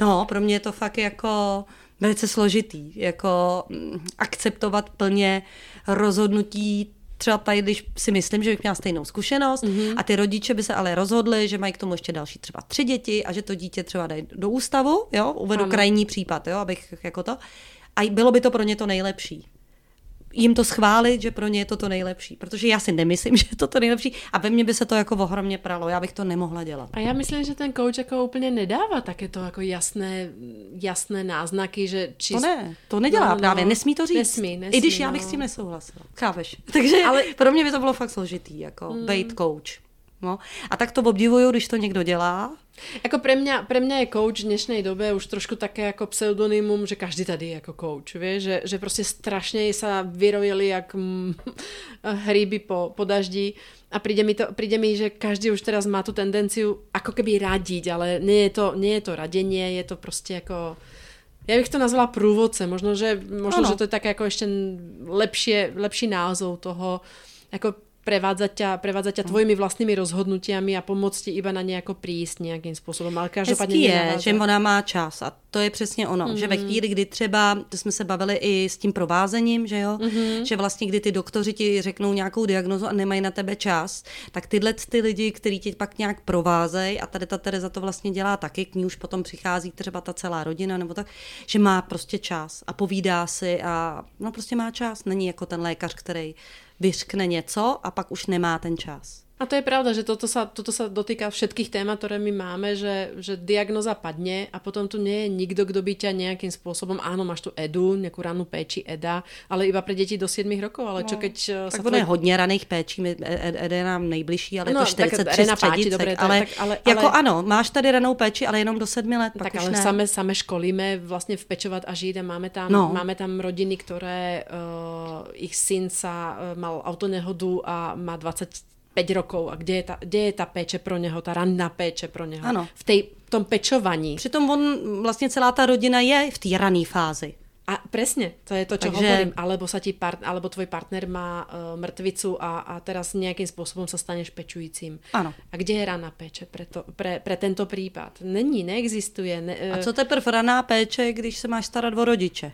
No, pro mě je to fakt jako velice složitý, jako mm, akceptovat plně rozhodnutí třeba tady, když si myslím, že bych měla stejnou zkušenost mm-hmm. a ty rodiče by se ale rozhodli, že mají k tomu ještě další třeba tři děti a že to dítě třeba dají do ústavu, jo, uvedu ano. krajní případ, jo, abych jako to, a bylo by to pro ně to nejlepší jim to schválit, že pro ně je to to nejlepší. Protože já si nemyslím, že je to to nejlepší a ve mně by se to jako ohromně pralo. Já bych to nemohla dělat. A já myslím, že ten coach jako úplně nedává také to jako jasné, jasné náznaky, že čist... To ne, to nedělá no, no, právě, nesmí to říct. Nesmí, nesmí, I když no. já bych s tím nesouhlasila. Chápeš? Takže Ale... pro mě by to bylo fakt složitý, jako hmm. být coach. No. A tak to obdivuju, když to někdo dělá. Jako pre mňa, pre mňa je coach v dnešnej dobe už trošku také jako pseudonymum, že každý tady je jako coach, vie? Že, že prostě strašně sa vyrojili jak mm, hryby po, po daždi a príde mi, to, príde mi, že každý už teraz má tu tendenciu ako keby radiť, ale nie je to, nie je to radenie, je to prostě jako já bych to nazvala průvodce, možno, že, možno, že to je také jako ještě lepší, lepší názov toho, jako prevádzať ťa, prevádzať ťa tvojimi vlastnými rozhodnutiami a pomoct ti iba na nějako prísť nějakým způsobem. Ale každopádně je, že ona má čas a to je přesně ono, mm-hmm. že ve mhm. chvíli, kdy třeba, to jsme se bavili i s tím provázením, že jo, mm-hmm. že vlastně kdy ty doktoři ti řeknou nějakou diagnozu a nemají na tebe čas, tak tyhle ty lidi, kteří tě pak nějak provázejí a tady ta Tereza to vlastně dělá taky, k ní už potom přichází třeba ta celá rodina nebo tak, že má prostě čas a povídá si a no prostě má čas, není jako ten lékař, který vyřkne něco a pak už nemá ten čas. A to je pravda, že toto sa, toto sa dotýka všetkých témat, ktoré my máme, že, že diagnoza padne a potom tu nie je nikto, kto by ťa nejakým spôsobom, áno, máš tu EDU, nejakú rannú péči EDA, ale iba pre deti do 7 rokov, ale čo no, keď... No, tak ono je hodně raných péčí, EDA je nám nejbližší, ale no, je to 43 tak páči, dobre, ale, tak, ale, jako ale, ano, máš tady ranou péči, ale jenom do 7 let, Tak ale ne. same, same školíme vlastně vpečovat a žít a máme tam, no. máme tam rodiny, ktoré uh, ich syn sa uh, mal autonehodu a má 20 5 rokov a kde je ta, kde je ta péče pro něho, ta ranná péče pro něho. Ano. V tej, tom pečovaní. Přitom on, vlastně celá ta rodina je v té rané fázi. A presne, to je to, čo Takže... hovorím. Alebo, sa ti part, alebo tvoj partner má uh, mrtvicu a, a teraz nejakým spôsobom sa staneš pečujícím. Ano. A kde je raná péče pre, to, pre, pre tento prípad? Není, neexistuje. Ne, uh... A co teprve raná péče, když se máš starat o rodiče?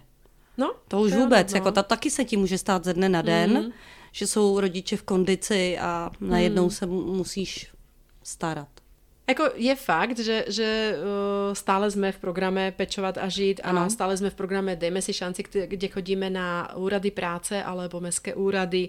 No, to už vůbec, no. jako ta taky se ti může stát ze dne na den. Mm že jsou rodiče v kondici a najednou hmm. se musíš starat. Jako je fakt, že, že uh, stále jsme v programe Pečovat a žít a ano. stále jsme v programe Dejme si šanci, kde, chodíme na úrady práce alebo mestské úrady.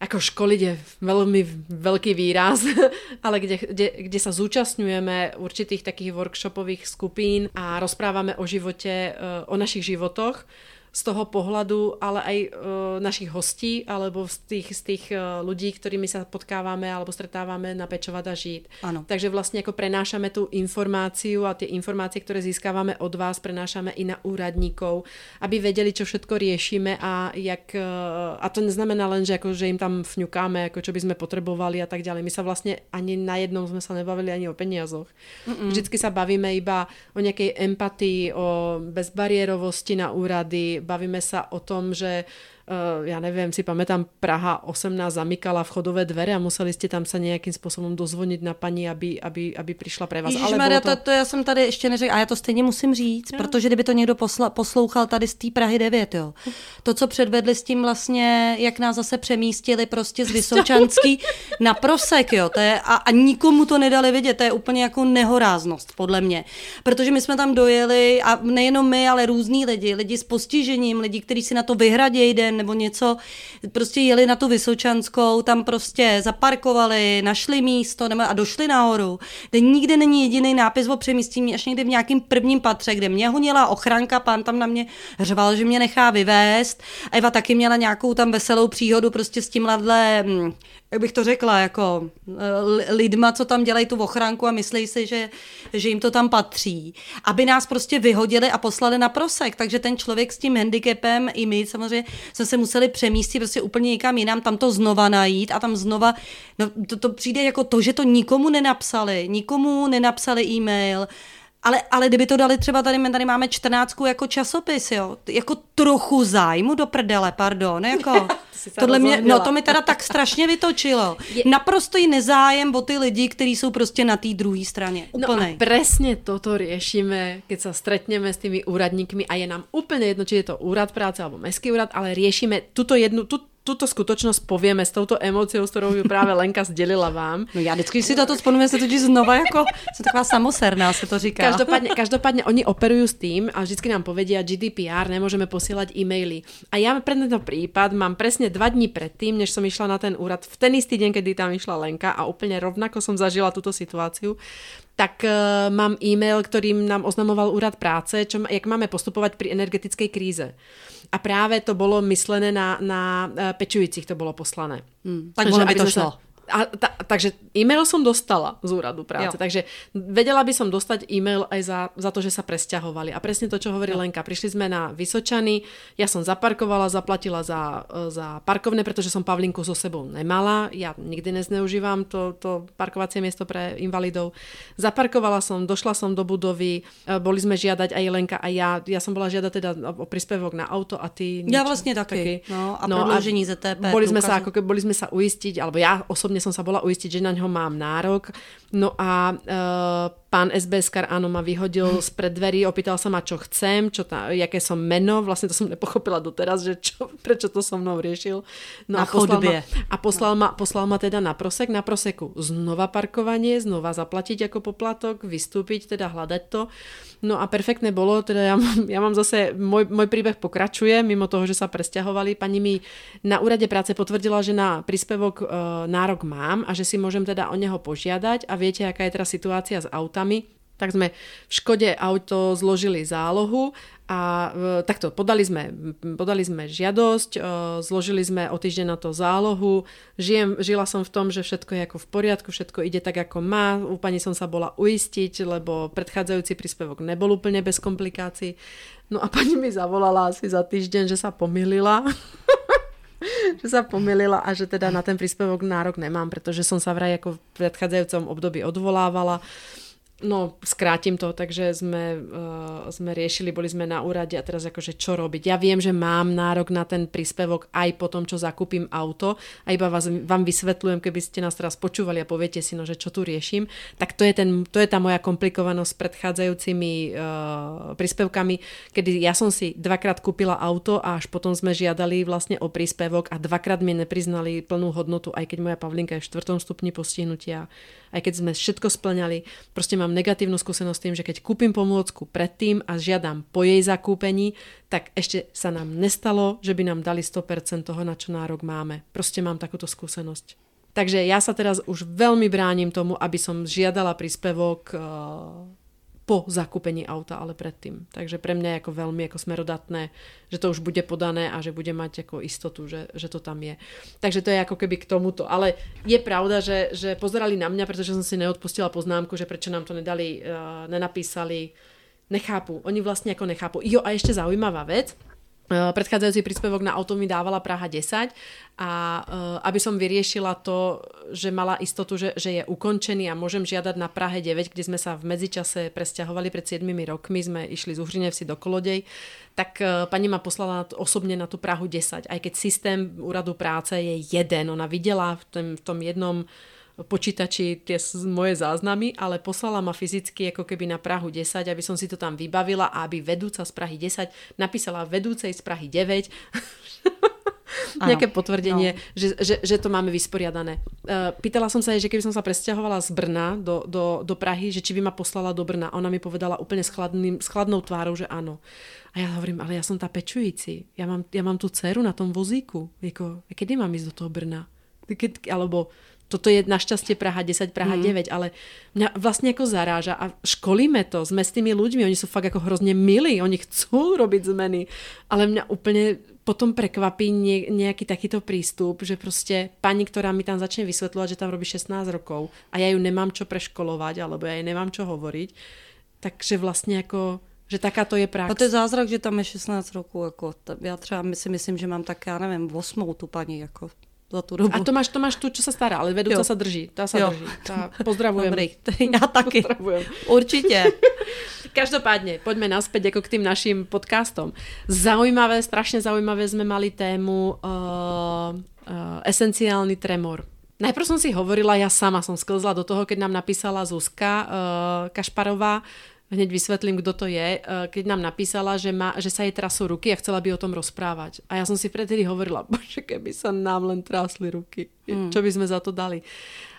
Ako školiť je veľmi veľký výraz, ale kde, kde, kde sa zúčastňujeme určitých takých workshopových skupín a rozprávame o živote, uh, o našich životoch z toho pohľadu, ale aj uh, našich hostí, alebo z tých, z tých uh, ľudí, ktorými sa potkávame alebo stretávame na Pečovať a žít. Ano. Takže vlastne ako prenášame tú informáciu a tie informácie, ktoré získávame od vás, prenášame i na úradníkov, aby vedeli, čo všetko riešime a jak, uh, a to neznamená len, že, ako, že im tam fňukáme, ako čo by sme potrebovali a tak ďalej. My sa vlastne ani na jednom sme sa nebavili ani o peniazoch. Mm-mm. Vždycky sa bavíme iba o nejakej empatii, o bezbariérovosti na úrady, bavíme sa o tom, že uh, ja neviem, si pamätám, Praha 18 zamykala vchodové dvere a museli ste tam sa nejakým spôsobom dozvoniť na paní, aby, aby, aby prišla pre vás. Ježiš, Ale to... to... to já jsem tady ještě neřekla, a já to stejně musím říct, jo. protože kdyby to někdo posla, poslouchal tady z té Prahy 9, jo. To, co předvedli s tím vlastně, jak nás zase přemístili prostě z Vysočanský na prosek, jo, to je, a, a nikomu to nedali vidět, to je úplně jako nehoráznost, podle mě. Protože my jsme tam dojeli a nejenom my, ale různí lidi, lidi s postižením, lidi, kteří si na to vyhradí den nebo něco, prostě jeli na tu Vysočanskou, tam prostě zaparkovali, našli místo nebo, a došli nahoru, kde nikde není jediný nápis o přemístění, až někdy v nějakém prvním patře, kde mě honila ochranka, pán tam na mě řval, že mě nechá vyvést. Eva taky měla nějakou tam veselou příhodu prostě s hm, jak bych to řekla, jako eh, lidma, co tam dělají tu ochránku a myslí si, že, že jim to tam patří, aby nás prostě vyhodili a poslali na prosek. Takže ten člověk s tím handicapem i my samozřejmě jsme se museli přemístit prostě úplně někam jinam, tam to znova najít a tam znova, no to, to přijde jako to, že to nikomu nenapsali, nikomu nenapsali e-mail, ale, ale kdyby to dali třeba tady, my tady máme čtrnáctku jako časopis, jo, jako trochu zájmu do prdele, pardon, jako... Tohle mě, no to mi teda tak strašně vytočilo. Je... Naprosto nezájem o ty lidi, kteří jsou prostě na té druhé straně. Úplnej. No a presne toto riešime, keď sa stretneme s tými úradníkmi a je nám úplne jedno, či je to úrad práce alebo mestský úrad, ale riešime tuto jednu, tu, tuto skutočnosť povieme s touto emóciou, s ktorou ju práve Lenka sdělila vám. No já vždycky si toto vzpomínám, se totiž znova jako, jsem taková samoserná, se to říká. Každopádně, každopádně oni operujú s tým a vždycky nám povedia GDPR, nemôžeme posielať e-maily. A ja pre tento prípad mám presne dva dní predtým, než som išla na ten úrad, v ten istý deň, kedy tam išla Lenka a úplne rovnako som zažila túto situáciu, tak uh, mám e-mail, ktorým nám oznamoval úrad práce, čo, jak máme postupovať pri energetickej kríze. A práve to bolo myslené na, na uh, pečujúcich, to bolo poslané. Hmm, tak by to šlo. Sa, a ta, takže e-mail som dostala z úradu práce, jo. takže vedela by som dostať e-mail aj za, za to, že sa presťahovali. A presne to, čo hovorí jo. Lenka. Prišli sme na Vysočany, ja som zaparkovala, zaplatila za, za parkovné, pretože som Pavlinku so sebou nemala. Ja nikdy nezneužívam to, to parkovacie miesto pre invalidov. Zaparkovala som, došla som do budovy, e, boli sme žiadať aj Lenka a ja. Ja som bola žiadať teda o príspevok na auto a ty... Ja vlastne taky. taky. No, a no, prodloužení ZTP. Boli sme, sa, ako, boli sme sa uistiť, alebo ja osobne osobne som sa bola uistiť, že na ňo mám nárok. No a uh, pán SBS-kar áno ma vyhodil z dverí, opýtal sa ma, čo chcem, čo tá, jaké som meno, vlastne to som nepochopila doteraz, že čo, prečo to so mnou riešil. No na a poslal, ma, a poslal, ma, poslal ma teda na prosek, na proseku znova parkovanie, znova zaplatiť ako poplatok, vystúpiť, teda hľadať to. No a perfektné bolo, teda ja, ja mám zase, môj, môj príbeh pokračuje, mimo toho, že sa presťahovali. Pani mi na úrade práce potvrdila, že na príspevok e, nárok mám a že si môžem teda o neho požiadať a viete, aká je teraz situácia s autami tak sme v Škode auto zložili zálohu a e, takto podali sme, podali sme žiadosť, e, zložili sme o týždeň na to zálohu, Žijem, žila som v tom, že všetko je ako v poriadku, všetko ide tak ako má, u pani som sa bola uistiť, lebo predchádzajúci príspevok nebol úplne bez komplikácií. No a pani mi zavolala asi za týždeň, že sa pomýlila. že sa pomýlila a že teda na ten príspevok nárok nemám, pretože som sa vraj ako v predchádzajúcom období odvolávala. No, skrátim to, takže sme, uh, sme riešili, boli sme na úrade a teraz akože čo robiť. Ja viem, že mám nárok na ten príspevok aj po tom, čo zakúpim auto a iba vás, vám vysvetľujem, keby ste nás teraz počúvali a poviete si, no, že čo tu riešim, tak to je, ten, to je tá moja komplikovanosť s predchádzajúcimi uh, príspevkami, kedy ja som si dvakrát kúpila auto a až potom sme žiadali vlastne o príspevok a dvakrát mi nepriznali plnú hodnotu, aj keď moja Pavlinka je v štvrtom stupni postihnutia, aj keď sme všetko splňali. Proste mám mám negatívnu skúsenosť s tým, že keď kúpim pomôcku predtým a žiadam po jej zakúpení, tak ešte sa nám nestalo, že by nám dali 100% toho, na čo nárok máme. Proste mám takúto skúsenosť. Takže ja sa teraz už veľmi bránim tomu, aby som žiadala príspevok uh, po zakúpení auta, ale predtým. Takže pre mňa je ako veľmi ako smerodatné, že to už bude podané a že bude mať ako istotu, že, že to tam je. Takže to je ako keby k tomuto. Ale je pravda, že, že pozerali na mňa, pretože som si neodpustila poznámku, že prečo nám to nedali, uh, nenapísali, nechápu. Oni vlastne ako nechápu. Jo, a ešte zaujímavá vec. Eh, predchádzajúci príspevok na auto mi dávala Praha 10 a uh, aby som vyriešila to, že mala istotu, že, že je ukončený a môžem žiadať na Prahe 9, kde sme sa v medzičase presťahovali pred 7 rokmi, sme išli z Uhrinevsi do Kolodej, tak uh, pani ma poslala osobne na tú Prahu 10, aj keď systém úradu práce je jeden. Ona videla v tom, v tom jednom počítači tie moje záznamy, ale poslala ma fyzicky ako keby na Prahu 10, aby som si to tam vybavila a aby vedúca z Prahy 10 napísala vedúcej z Prahy 9 nejaké potvrdenie, no. že, že, že to máme vysporiadané. Uh, pýtala som sa jej, že keby som sa presťahovala z Brna do, do, do Prahy, že či by ma poslala do Brna. Ona mi povedala úplne s, chladným, s chladnou tvárou, že áno. A ja hovorím, ale ja som tá pečující. Ja mám, ja mám tú dceru na tom vozíku. Jako, kedy mám ísť do toho Brna? Keď, alebo toto je našťastie Praha 10, Praha mm. 9, ale mňa vlastne ako zaráža a školíme to, sme s tými ľuďmi, oni sú fakt ako hrozne milí, oni chcú robiť zmeny, ale mňa úplne potom prekvapí nie, nejaký takýto prístup, že prostě pani, ktorá mi tam začne vysvetľovať, že tam robí 16 rokov a ja ju nemám čo preškolovať, alebo ja jej nemám čo hovoriť, takže vlastně jako že taká to je prax. A to je zázrak, že tam je 16 roků. Jako, já třeba si myslím, že mám tak, já nevím, 8 tu paní. Jako za tu dobu. A to máš, to máš tu, čo sa stará, ale vedúca sa drží. Sa jo. drží. Tá, pozdravujem. Dobrý, já taky. Pozdravujem. Určitě. Každopádně, poďme naspäť jako k tým našim podcastom. Zaujímavé, strašne zaujímavé sme mali tému uh, uh, esenciálny tremor. Najprv som si hovorila, ja sama som sklzla do toho, keď nám napísala Zuzka uh, Kašparová, hneď vysvetlím, kto to je, eh, keď nám napísala, že, má, že sa jej trasú ruky a chcela by o tom rozprávať. A ja som si vtedy hovorila, bože, keby sa nám len trásli ruky, mm. čo by sme za to dali.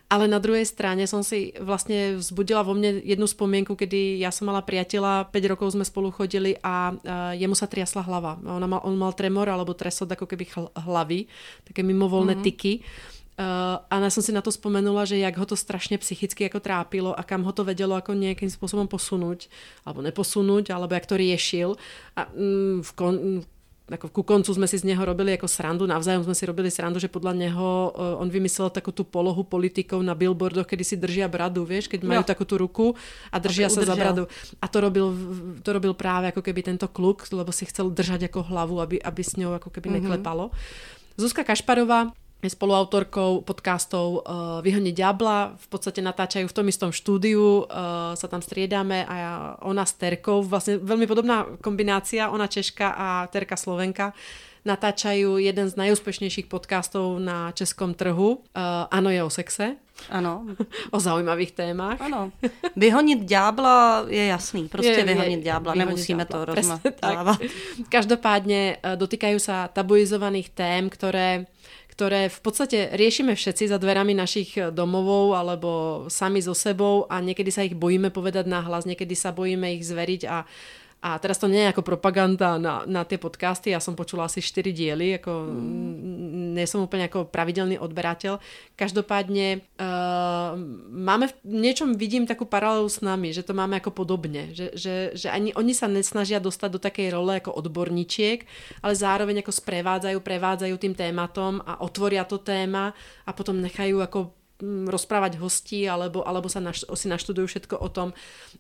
Ale na druhej strane som si vlastne vzbudila vo mne jednu spomienku, kedy ja som mala priateľa, 5 rokov sme spolu chodili a uh, jemu sa triasla hlava. Ona mal, on mal tremor alebo tresot ako keby hlavy, také mimovolné mm-hmm. tyky. Uh, a ja som si na to spomenula, že jak ho to strašne psychicky ako trápilo a kam ho to vedelo ako nejakým spôsobom posunúť, alebo neposunúť, alebo jak to riešil. A mm, v kon, ako ku koncu sme si z neho robili ako srandu, navzájom sme si robili srandu, že podľa neho uh, on vymyslel takú tú polohu politikov na billboardoch, kedy si držia bradu, keď majú jo. takú tú ruku a držia sa za bradu. A to robil, to robil práve ako keby tento kluk, lebo si chcel držať ako hlavu, aby, aby s ňou ako keby mm-hmm. neklepalo. Zuzka Kašparová je spoluautorkou podcastov uh, Vyhoniť diabla. V podstate natáčajú v tom istom štúdiu, uh, sa tam striedame a ja, ona s Terkou, vlastne veľmi podobná kombinácia, ona Češka a Terka Slovenka natáčajú jeden z najúspešnejších podcastov na českom trhu. Uh, ano je o sexe. Ano. o zaujímavých témach. Ano. Vyhonit ďábla je jasný. Prostě je, vyhonit ďábla. Vyhonit Nemusíme ďábla. to rozmávat. Každopádně dotýkajú sa tabuizovaných tém, ktoré ktoré v podstate riešime všetci za dverami našich domovov alebo sami so sebou a niekedy sa ich bojíme povedať nahlas, niekedy sa bojíme ich zveriť a a teraz to nie je ako propaganda na, na tie podcasty, ja som počula asi 4 diely, ako mm. nie som úplne ako pravidelný odberateľ. Každopádne uh, máme v niečom vidím takú paralelu s nami, že to máme ako podobne, že, že, že ani oni sa nesnažia dostať do takej role ako odborníčiek, ale zároveň ako sprevádzajú, prevádzajú tým tématom a otvoria to téma a potom nechajú ako Mm, rozprávať hostí alebo, alebo sa naš, si naštudujú všetko o tom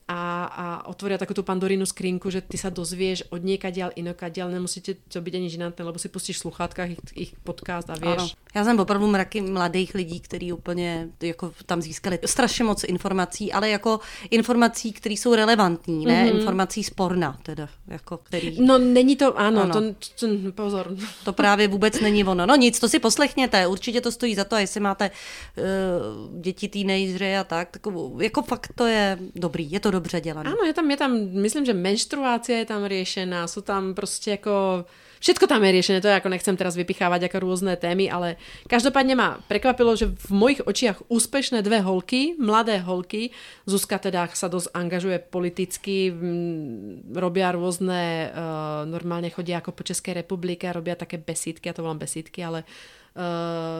a, a otvoria takú tú pandorínu skrinku, že ty sa dozvieš od niekadiaľ inokadiaľ, nemusíte to byť ani žinantné, lebo si pustíš v sluchátkách ich, ich podcast a vieš. Ano. Já jsem opravdu mraky mladých lidí, kteří úplně jako tam získali strašně moc informací, ale jako informací, které jsou relevantní, ne mm-hmm. informací sporna teda, jako který... No není to, ano, ano. To, to, pozor. To právě vůbec není ono. No nic, to si poslechněte, určitě to stojí za to, a jestli máte uh, děti, teenagery a tak, tak jako fakt to je dobrý, je to dobře dělané. Ano, je tam, je tam, myslím, že menštruácia je tam riešená, sú tam prostě jako Všetko tam je riešené, to je ako nechcem teraz vypichávať ako rôzne témy, ale každopádne ma prekvapilo, že v mojich očiach úspešné dve holky, mladé holky, Zuzka teda sa dosť angažuje politicky, robia rôzne, uh, normálne chodia ako po Českej republike, robia také besídky, ja to volám besídky, ale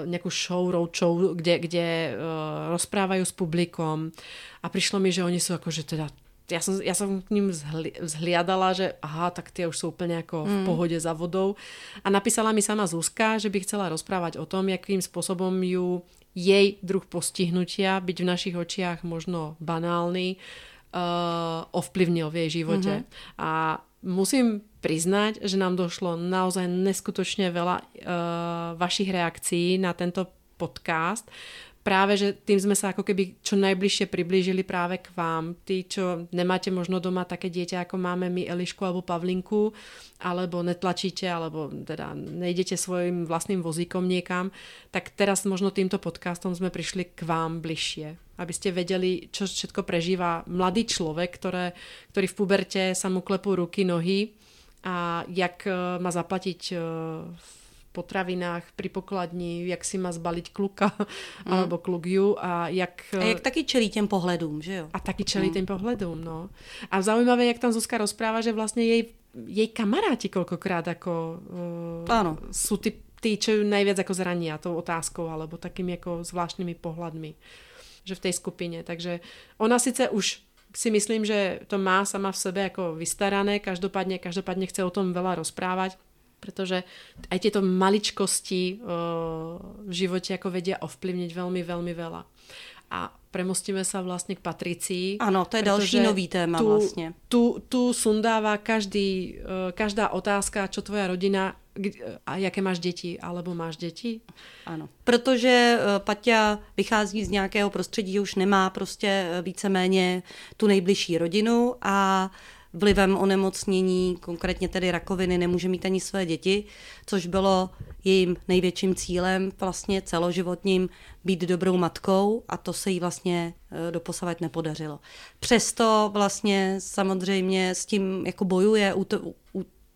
nejakú show, road show, kde, kde uh, rozprávajú s publikom a prišlo mi, že oni sú akože teda já jsem, já jsem k ním vzhli, vzhliadala, že aha, tak ty už jsou úplně jako v pohodě za vodou. A napísala mi sama Zuzka, že by chcela rozprávať o tom, jakým spôsobom ju jej druh postihnutia, byť v našich očiach možno banálny, uh, ovplyvnil v jej živote. Mm-hmm. A musím priznať, že nám došlo naozaj neskutočne veľa uh, vašich reakcií na tento podcast práve, že tým sme sa ako keby čo najbližšie priblížili práve k vám. Tí, čo nemáte možno doma také dieťa, ako máme my Elišku alebo Pavlinku, alebo netlačíte, alebo teda nejdete svojim vlastným vozíkom niekam, tak teraz možno týmto podcastom sme prišli k vám bližšie. Aby ste vedeli, čo všetko prežíva mladý človek, ktoré, ktorý v puberte sa mu klepú ruky, nohy a jak eh, má zaplatiť eh, potravinách pri pokladni, jak si má zbaliť kluka mm. alebo kluk ju a jak... A jak taky čelí těm pohledům, že jo? A taky čelí mm. těm pohledům, no. A zaujímavé, jak tam Zuzka rozpráva, že vlastně jej, jej kamaráti kolikrát jako uh, ano. sú ty, tí, čo ju najviac jako zrania tou otázkou alebo takými jako zvláštnymi pohľadmi že v tej skupine. Takže ona sice už si myslím, že to má sama v sebe jako vystarané, každopádně, každopádně chce o tom veľa rozprávať, pretože aj tieto maličkosti v živote ako vedia ovplyvniť veľmi, veľmi veľa. A premostíme sa vlastne k Patricii. Ano, to je další nový téma tu, vlastně. Tu, tu sundává každý, každá otázka, čo tvoja rodina a jaké máš děti, alebo máš děti? Ano, protože Paťa vychází z nějakého prostředí, už nemá prostě víceméně tu nejbližší rodinu a vlivem onemocnění, konkrétně tedy rakoviny, nemůže mít ani své děti, což bylo jejím největším cílem vlastně celoživotním být dobrou matkou a to se jí vlastně e, doposavat nepodařilo. Přesto vlastně samozřejmě s tím jako bojuje,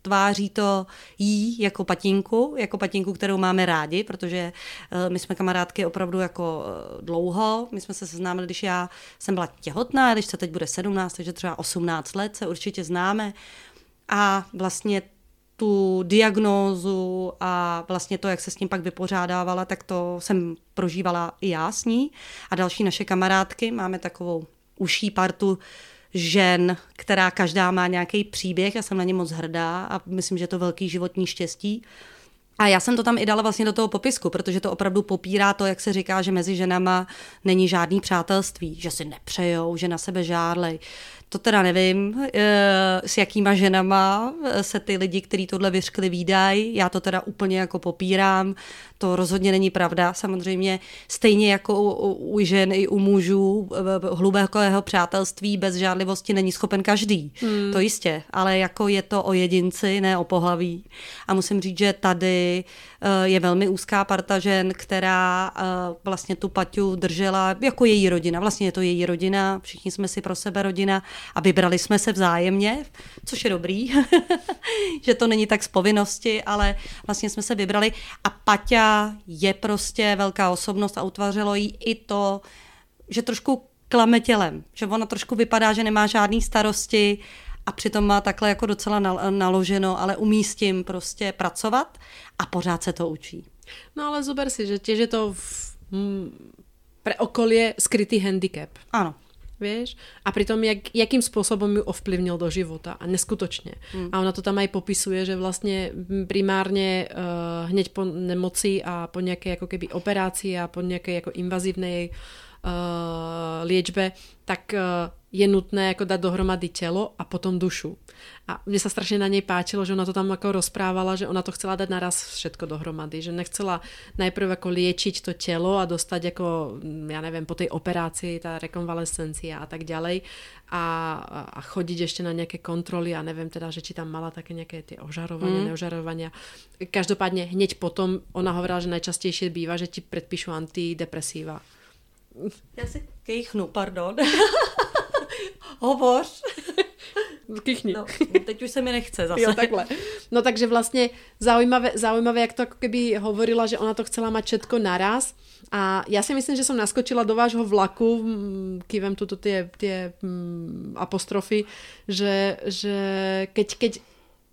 tváří to jí jako patinku, jako patinku, kterou máme rádi, protože uh, my jsme kamarádky opravdu jako uh, dlouho. My jsme se seznámili, když já jsem byla těhotná, když se teď bude 17, takže třeba 18 let se určitě známe. A vlastně tu diagnózu a vlastně to, jak se s tím pak vypořádávala, tak to jsem prožívala i já s ní. A další naše kamarádky, máme takovou uší partu žen, která každá má nějaký příběh, já jsem na ně moc hrdá a myslím, že je to velký životní štěstí. A já jsem to tam i dala vlastně do toho popisku, protože to opravdu popírá to, jak se říká, že mezi ženama není žádný přátelství, že si nepřejou, že na sebe žádlej. To teda nevím, eh, s jakýma ženama se ty lidi, kteří tohle vyřkli, výdají. Já to teda úplně jako popírám. To rozhodně není pravda. Samozřejmě stejně jako u, u žen i u mužů hlubokého přátelství bez žádlivosti není schopen každý. Hmm. To jistě, ale jako je to o jedinci, ne o pohlaví. A musím říct, že tady eh, je velmi úzká parta žen, která eh, vlastně tu Paťu držela jako její rodina. Vlastně je to její rodina, všichni jsme si pro sebe rodina a vybrali jsme se vzájemně, což je dobrý, že to není tak z povinnosti, ale vlastně jsme se vybrali a Paťa je prostě velká osobnost a utvářelo jí i to, že trošku klame tělem, že ona trošku vypadá, že nemá žádný starosti a přitom má takhle jako docela naloženo, ale umí s tím prostě pracovat a pořád se to učí. No ale zober si, že těž je to v, pre okolie skrytý handicap. Ano vieš? A pritom, jak, jakým spôsobom ju ovplyvnil do života a neskutočne. Mm. A ona to tam aj popisuje, že vlastne primárne uh, hneď po nemoci a po nejakej ako keby operácii a po nejakej ako invazívnej uh, liečbe, tak uh, je nutné jako dát dohromady tělo a potom dušu. A mně se strašně na něj páčilo, že ona to tam jako rozprávala, že ona to chcela dát naraz všetko dohromady, že nechcela najprv jako liečiť to tělo a dostať jako, já nevím, po té operaci, ta rekonvalescencia a tak ďalej a, a chodit ještě na nějaké kontroly a nevím teda, že či tam mala také nějaké ty ožarovania, mm. neožarovania. Každopádně hneď potom ona hovorila, že najčastější bývá, že ti predpíšu antidepresíva. Já si kejchnu, pardon. Hovoř. Kýchni. No, teď už se mi nechce zase. Jo, takhle. No takže vlastně zaujímavé, zaujímavé, jak to jako keby hovorila, že ona to chcela mať všetko naraz. A já si myslím, že jsem naskočila do vášho vlaku, mm, kývem tuto tie, tie mm, apostrofy, že, že keď, keď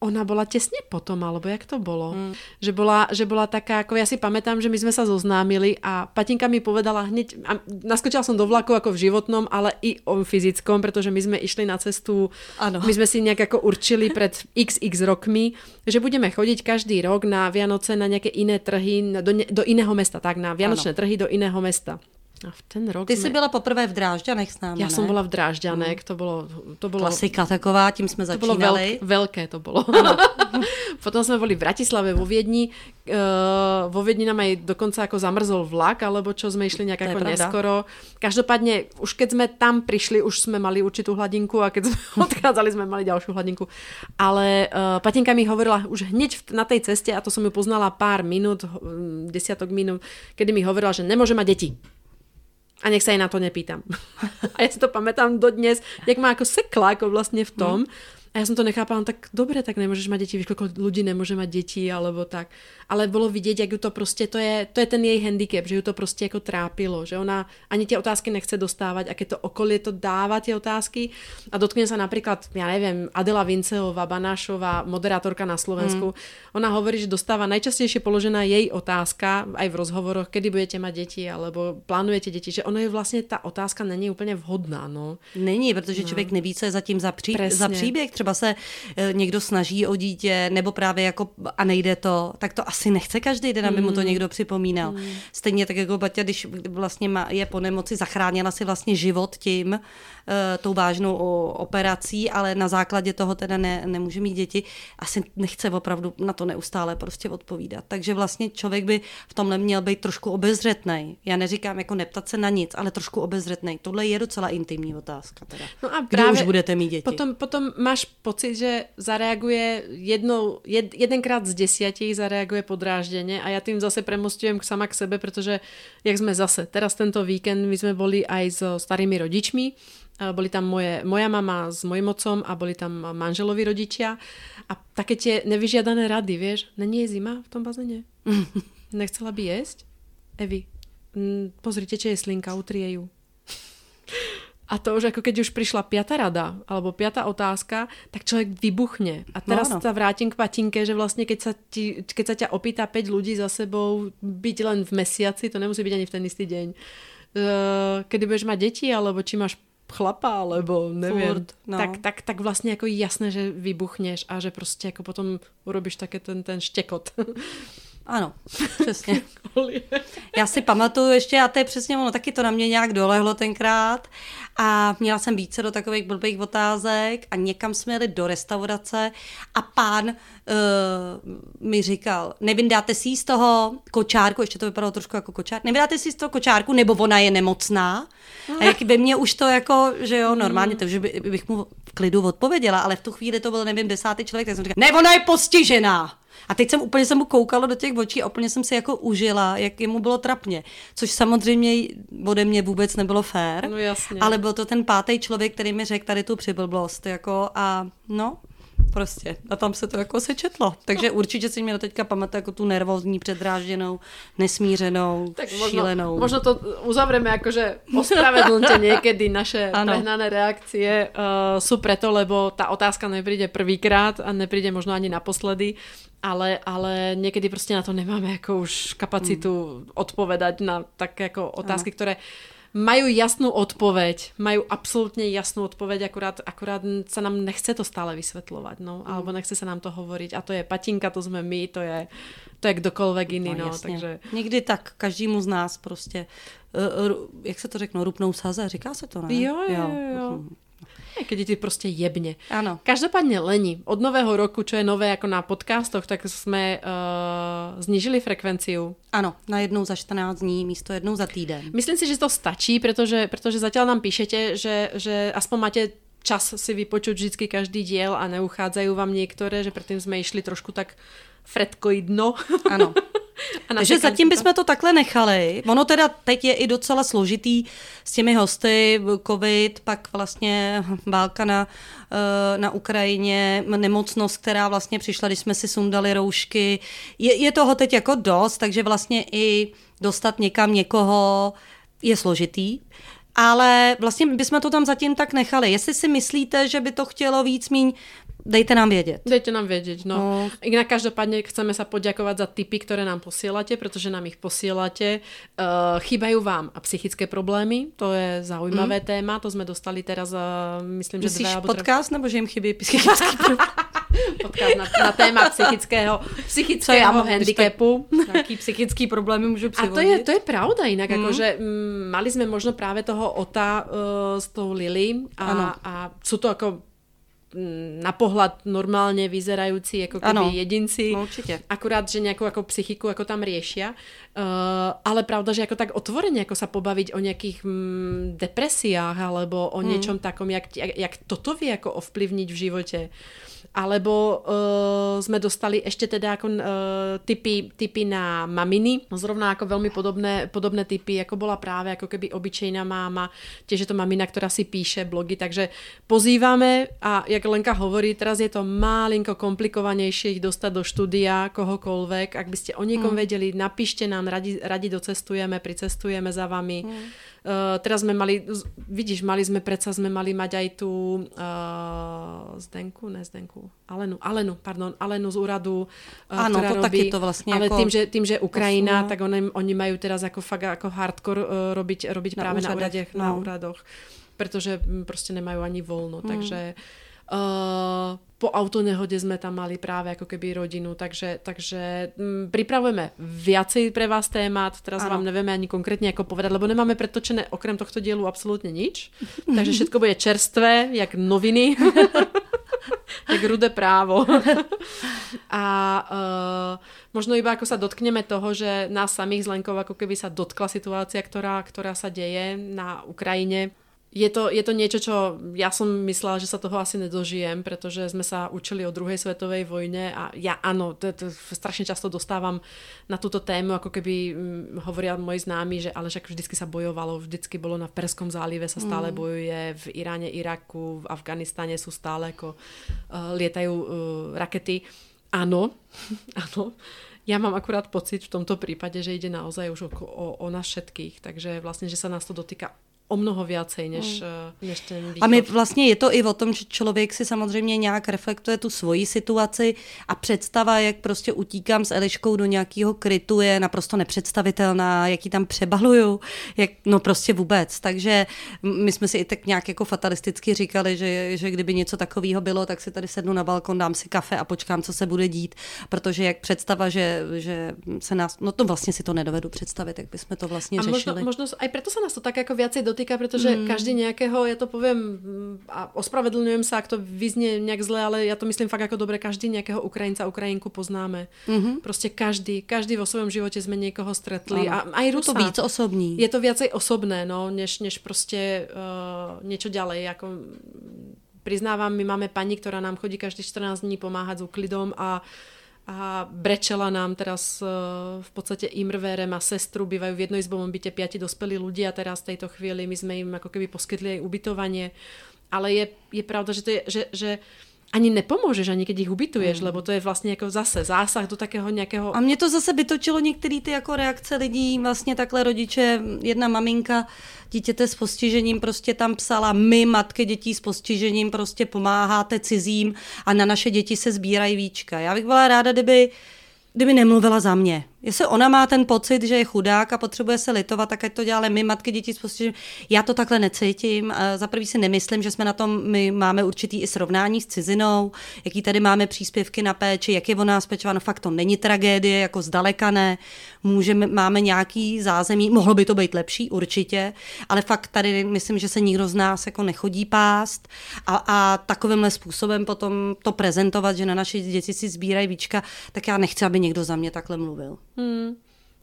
ona bola tesne potom, alebo jak to bolo? Hmm. Že, bola, že bola taká, ako ja si pamätám, že my sme sa zoznámili a Patinka mi povedala hneď, a naskočila som do vlaku ako v životnom, ale i o fyzickom, pretože my sme išli na cestu, ano. my sme si nejak ako určili pred xx rokmi, že budeme chodiť každý rok na Vianoce na nejaké iné trhy, do, do iného mesta, tak na Vianočné ano. trhy do iného mesta. A v ten rok Ty jsme... jsi byla poprvé v Drážďanech s námi, Já jsem byla v Drážďanech, hmm. to bylo, to bylo... Klasika taková, tím jsme začínali. To bylo velk, velké to bylo. Potom jsme byli v Bratislave, vo Viedni. Uh, vo Viedni nám aj dokonca ako zamrzol vlak, alebo čo sme išli nejak ako neskoro. Každopádne, už keď sme tam prišli, už sme mali určitú hladinku a keď sme odchádzali, sme mali ďalšiu hladinku. Ale uh, Patinka mi hovorila už hneď na tej ceste, a to som ju poznala pár minút, desiatok minút, kedy mi hovorila, že nemôže mať deti a nech sa jej na to nepýtam. a ja si to pamätám dodnes, jak má ako sekla ako vlastne v tom. Mm a ja som to nechápala, no tak dobre, tak nemôžeš mať deti, víš, koľko ľudí nemôže mať deti, alebo tak. Ale bolo vidieť, jak ju to proste, to je, to je ten jej handicap, že ju to proste ako trápilo, že ona ani tie otázky nechce dostávať a keď to okolie to dáva tie otázky a dotkne sa napríklad, ja neviem, Adela Vinceová, Banášová, moderátorka na Slovensku, mm. ona hovorí, že dostáva najčastejšie položená jej otázka aj v rozhovoroch, kedy budete mať deti, alebo plánujete deti, že ono je vlastne tá otázka není úplne vhodná, no. Není, protože no. člověk neví, co je zatím za, pří, za příběh třeba se eh, někdo snaží o dítě, nebo právě jako a nejde to, tak to asi nechce každý den, aby mu to mm. někdo připomínal. Mm. Stejně tak jako Baťa, když vlastně má, je po nemoci, zachránila si vlastně život tím, tou vážnou operací, ale na základě toho teda ne, nemůže mít děti, asi nechce opravdu na to neustále prostě odpovídat. Takže vlastně člověk by v tomhle měl být trošku obezřetný. Já neříkám jako neptat se na nic, ale trošku obezřetný. Tohle je docela intimní otázka. Teda. No a právě Kdy už budete mít děti? Potom, potom máš pocit, že zareaguje jednou, jed, jedenkrát z desiatich zareaguje podrážděně a já tím zase premostujem sama k sebe, protože jak jsme zase, teraz tento víkend my jsme boli aj so starými rodičmi, boli tam moje, moja mama s mojim otcom a boli tam manželovi rodičia a také tie nevyžiadané rady, vieš, není je zima v tom bazéne? Nechcela by jesť? Evi, pozrite, či je slinka, utrie ju. A to už ako keď už prišla piata rada alebo piata otázka, tak človek vybuchne. A teraz no, no. sa vrátim k patinke, že vlastne keď sa, ti, keď sa ťa opýta 5 ľudí za sebou byť len v mesiaci, to nemusí byť ani v ten istý deň, uh, kedy budeš mať deti, alebo či máš chlapa, alebo neviem, Furt, no. tak, tak, tak vlastně jako jasné, že vybuchneš a že prostě jako potom urobíš také ten, ten štěkot. Ano, přesně. Já si pamatuju ještě, a to je přesně ono, taky to na mě nějak dolehlo tenkrát a měla jsem více do takových blbých otázek a někam jsme jeli do restaurace a pán uh, mi říkal, nevyndáte si z toho kočárku, ještě to vypadalo trošku jako kočár, nevyndáte si z toho kočárku, nebo ona je nemocná. A jak by mě už to jako, že jo, normálně, to, že by, bych mu v klidu odpověděla, ale v tu chvíli to byl, nevím, desátý člověk, tak jsem říkala, ne, ona je postižená. A teď jsem úplně jsem mu koukala do těch očí a úplně jsem si jako užila, jak jemu bylo trapně. Což samozřejmě ode mě vůbec nebylo fér. No jasně. Ale byl to ten pátý člověk, který mi řekl tady tu přiblblost. Jako a no, prostě. A tam se to jako sečetlo. Takže no. určitě si mě do teďka pamatuje jako tu nervózní, předrážděnou, nesmířenou, tak možno, šílenou. Možno to uzavřeme jako, že ospravedlňte někdy naše ano. prehnané reakcie uh, sú preto, lebo ta otázka nepríde prvýkrát a nepríde možno ani naposledy ale, ale někdy prostě na to nemáme jako už kapacitu hmm. odpovedať na tak jako otázky, ano. které majú jasnú odpoveď, majú absolútne jasnú odpoveď, akurát, akurát sa nám nechce to stále vysvetľovať, no, mm. alebo nechce sa nám to hovoriť. A to je patinka, to sme my, to je, to je kdokoľvek iný, no, no takže... Někdy tak každému z nás prostě, uh, jak se to řekne, rupnou saze, říká se to, ne? Jo, jo, jo. jo. Keď je ti prostě jebne. Áno. Každopádne Leni, od nového roku, čo je nové ako na podcastoch, tak jsme uh, znižili frekvenciu. Ano, na jednou za 14 dní místo jednou za týden. Myslím si, že to stačí, protože, protože zatiaľ nám píšete, že, že aspoň máte čas si vypočuť vždycky každý diel a neuchádzajú vám niektoré, že predtým sme išli trošku tak fretkoidno. Ano. A Takže zatím bychom to takhle nechali. Ono teda teď je i docela složitý s těmi hosty, covid, pak vlastně válka na, eh, na Ukrajině, nemocnost, která vlastně přišla, když jsme si sundali roušky. Je, je toho teď jako dost, takže vlastně i dostat někam někoho je složitý. Ale vlastně bychom to tam zatím tak nechali. Jestli si myslíte, že by to chtělo víc míň dejte nám vědět. Dejte nám vědět, no. no. Inak každopádně chceme sa poďakovať za tipy, ktoré nám posielate, protože nám ich posielate. Uh, chýbajú vám a psychické problémy, to je zaujímavé mm. téma, to sme dostali teraz, uh, myslím, že Myslíš dve... podcast, nebo že jim chybí psychické problémy? podcast na, na téma psychického, psychického handicapu. Jaký psychický problémy můžu přivodit? A to je, to je pravda inak, mm. akože m, mali sme možno práve toho Ota uh, s tou Lily a, a sú to ako na pohľad normálne vyzerajúci ako keby ano, jedinci. No určite. Akurát, že nejakú ako psychiku ako tam riešia. Uh, ale pravda, že ako tak otvorene ako sa pobaviť o nejakých mm, depresiách alebo o mm. niečom takom, jak, jak, jak toto vie ako ovplyvniť v živote. Alebo uh, sme dostali ešte teda ako uh, typy, typy na maminy, zrovna ako veľmi podobné, podobné typy, ako bola práve ako keby obyčejná máma, tiež je to mamina, ktorá si píše blogy, takže pozývame a jak Lenka hovorí, teraz je to malinko komplikovanejšie ich dostať do štúdia kohokoľvek, ak by ste o niekom mm. vedeli, napíšte nám, radi, radi docestujeme, pricestujeme za vami. Mm Uh, teraz sme mali, vidíš, mali sme, predsa sme mali mať aj tú uh, Zdenku, ne Zdenku, Alenu, Alenu, pardon, Alenu z úradu, uh, Áno, to robí, taky to vlastne ale tým, že, tým, že Ukrajina, tak oni, oni majú teraz ako fakt ako hardcore uh, robiť, robiť na práve úřadech, na, úradech, no. na úradoch, pretože proste nemajú ani voľno, mm. takže Uh, po autonehode sme tam mali práve ako keby rodinu, takže, takže m, pripravujeme viacej pre vás témat, teraz ano. vám nevieme ani konkrétne ako povedať, lebo nemáme pretočené okrem tohto dielu absolútne nič, takže všetko bude čerstvé, jak noviny, jak rudé právo. A uh, možno iba ako sa dotkneme toho, že nás samých z Lenkov ako keby sa dotkla situácia, ktorá, ktorá sa deje na Ukrajine, je to, je to niečo, čo ja som myslela, že sa toho asi nedožijem, pretože sme sa učili o druhej svetovej vojne a ja áno, to, to strašne často dostávam na túto tému, ako keby hm, hovoria moji známi, že ale však vždycky sa bojovalo, vždycky bolo na Perskom zálive sa stále mm. bojuje, v Iráne, Iraku, v Afganistane sú stále ako uh, lietajú uh, rakety. Áno, áno. Ja mám akurát pocit v tomto prípade, že ide naozaj už o, o, o nás všetkých, takže vlastne, že sa nás to dotýka o mnoho viacej než, mm. než ten východ. A my vlastně je to i o tom, že člověk si samozřejmě nějak reflektuje tu svoji situaci a představa, jak prostě utíkám s Eliškou do nějakého krytu je naprosto nepředstavitelná, jak ji tam přebaluju, jak, no prostě vůbec. Takže my jsme si i tak nějak jako fatalisticky říkali, že, že kdyby něco takového bylo, tak si tady sednu na balkon, dám si kafe a počkám, co se bude dít, protože jak představa, že, že se nás, no to vlastně si to nedovedu představit, jak bychom to vlastně a řešili. Možno, možno, aj preto se nás to tak jako viacej dotýká dotýka, pretože mm. každý nejakého, ja to poviem a ospravedlňujem sa, ak to vyznie nejak zle, ale ja to myslím fakt ako dobre, každý nejakého Ukrajinca, Ukrajinku poznáme. Mm-hmm. Proste každý, každý vo svojom živote sme niekoho stretli. Ano. A aj Rusa. Je to víc osobní. Je to viacej osobné, no, než, než proste uh, niečo ďalej. Ako, priznávam, my máme pani, ktorá nám chodí každý 14 dní pomáhať s úklidom a a brečela nám teraz v podstate Imrvére má sestru, bývajú v jednoizbovom byte piati dospelí ľudia teraz v tejto chvíli, my sme im ako keby poskytli aj ubytovanie, ale je, je pravda, že, to je, že, že ani nepomůžeš, ani když ich ubytuješ, mm. lebo to je vlastně jako zase zásah do takého nějakého... A mě to zase vytočilo některé ty jako reakce lidí, vlastně takhle rodiče, jedna maminka dítěte s postižením prostě tam psala, my matky dětí s postižením prostě pomáháte cizím a na naše děti se sbírají víčka. Já bych byla ráda, kdyby kdyby nemluvila za mě. Jestli ona má ten pocit, že je chudák a potřebuje se litovat, tak to děláme my, matky děti s. Já to takhle necítím. Za prvý si nemyslím, že jsme na tom, my máme určitý i srovnání s cizinou, jaký tady máme příspěvky na péči, jak je o nás pečováno. Fakt to není tragédie, jako zdaleka ne. Můžeme, máme nějaký zázemí, mohlo by to být lepší, určitě, ale fakt tady myslím, že se nikdo z nás jako nechodí pást a, a takovýmhle způsobem potom to prezentovat, že na naše děti si sbírají víčka, tak já nechci, aby někdo za mě takhle mluvil. Hmm.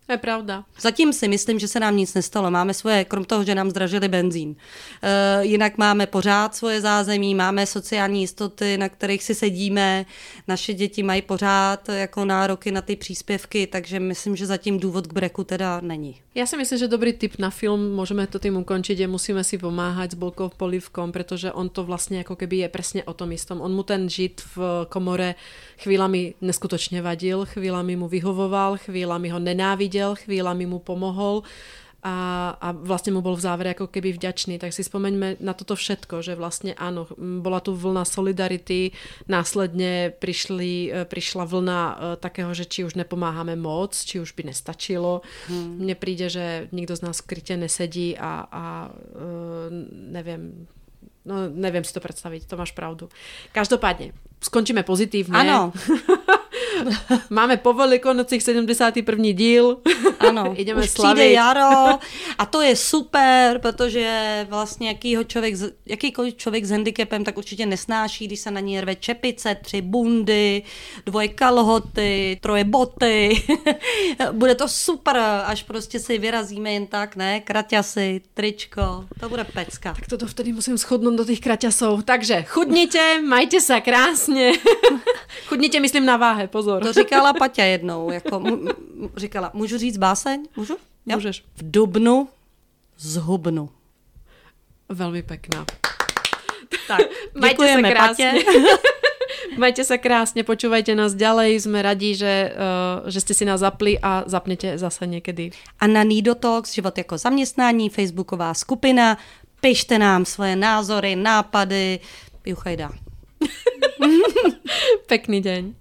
To je pravda. Zatím si myslím, že se nám nic nestalo. Máme svoje, krom toho, že nám zdražili benzín. E, jinak máme pořád svoje zázemí, máme sociální jistoty, na kterých si sedíme. Naše děti mají pořád jako nároky na ty příspěvky, takže myslím, že zatím důvod k breku teda není. Já si myslím, že dobrý tip na film, můžeme to tím ukončit, je musíme si pomáhat s Bolkou polivkom, protože on to vlastně jako keby je přesně o tom istom. On mu ten žít v komore chvílami neskutočně vadil, chvílami mu vyhovoval, chvílami ho nenáviděl, chvílami mu pomohol a, a vlastne mu bol v závere ako keby vďačný. Tak si spomeňme na toto všetko, že vlastne áno, bola tu vlna solidarity, následne prišli, e, prišla vlna e, takého, že či už nepomáhame moc, či už by nestačilo. Hmm. Mne príde, že nikto z nás v kryte nesedí a, a neviem, no neviem si to predstaviť, to máš pravdu. Každopádne, skončíme pozitívne. Áno. Máme po Velikonocích 71. díl. Ano, Ideme už slavit. přijde jaro a to je super, protože vlastně jakýho člověk, jakýkoliv člověk s handicapem tak určitě nesnáší, když se na ní rve čepice, tři bundy, dvoje kalhoty, troje boty. bude to super, až prostě si vyrazíme jen tak, ne? Kraťasy, tričko, to bude pecka. Tak toto vtedy musím schodnout do těch kraťasov. Takže chudnite, majte se krásně. chudnite, myslím na váhe, pozor. To říkala Paťa jednou, jako mu, říkala, můžu říct báseň? Můžu? Jo? Můžeš. V dubnu zhubnu. Velmi pekná. Tak, děkujeme Patě. Majte sa krásne, počúvajte nás ďalej, sme radi, že, uh, že ste si nás zapli a zapnete zase niekedy. A na Nido Talks, život jako zaměstnání, facebooková skupina, pište nám svoje názory, nápady, juchajda. Pekný deň.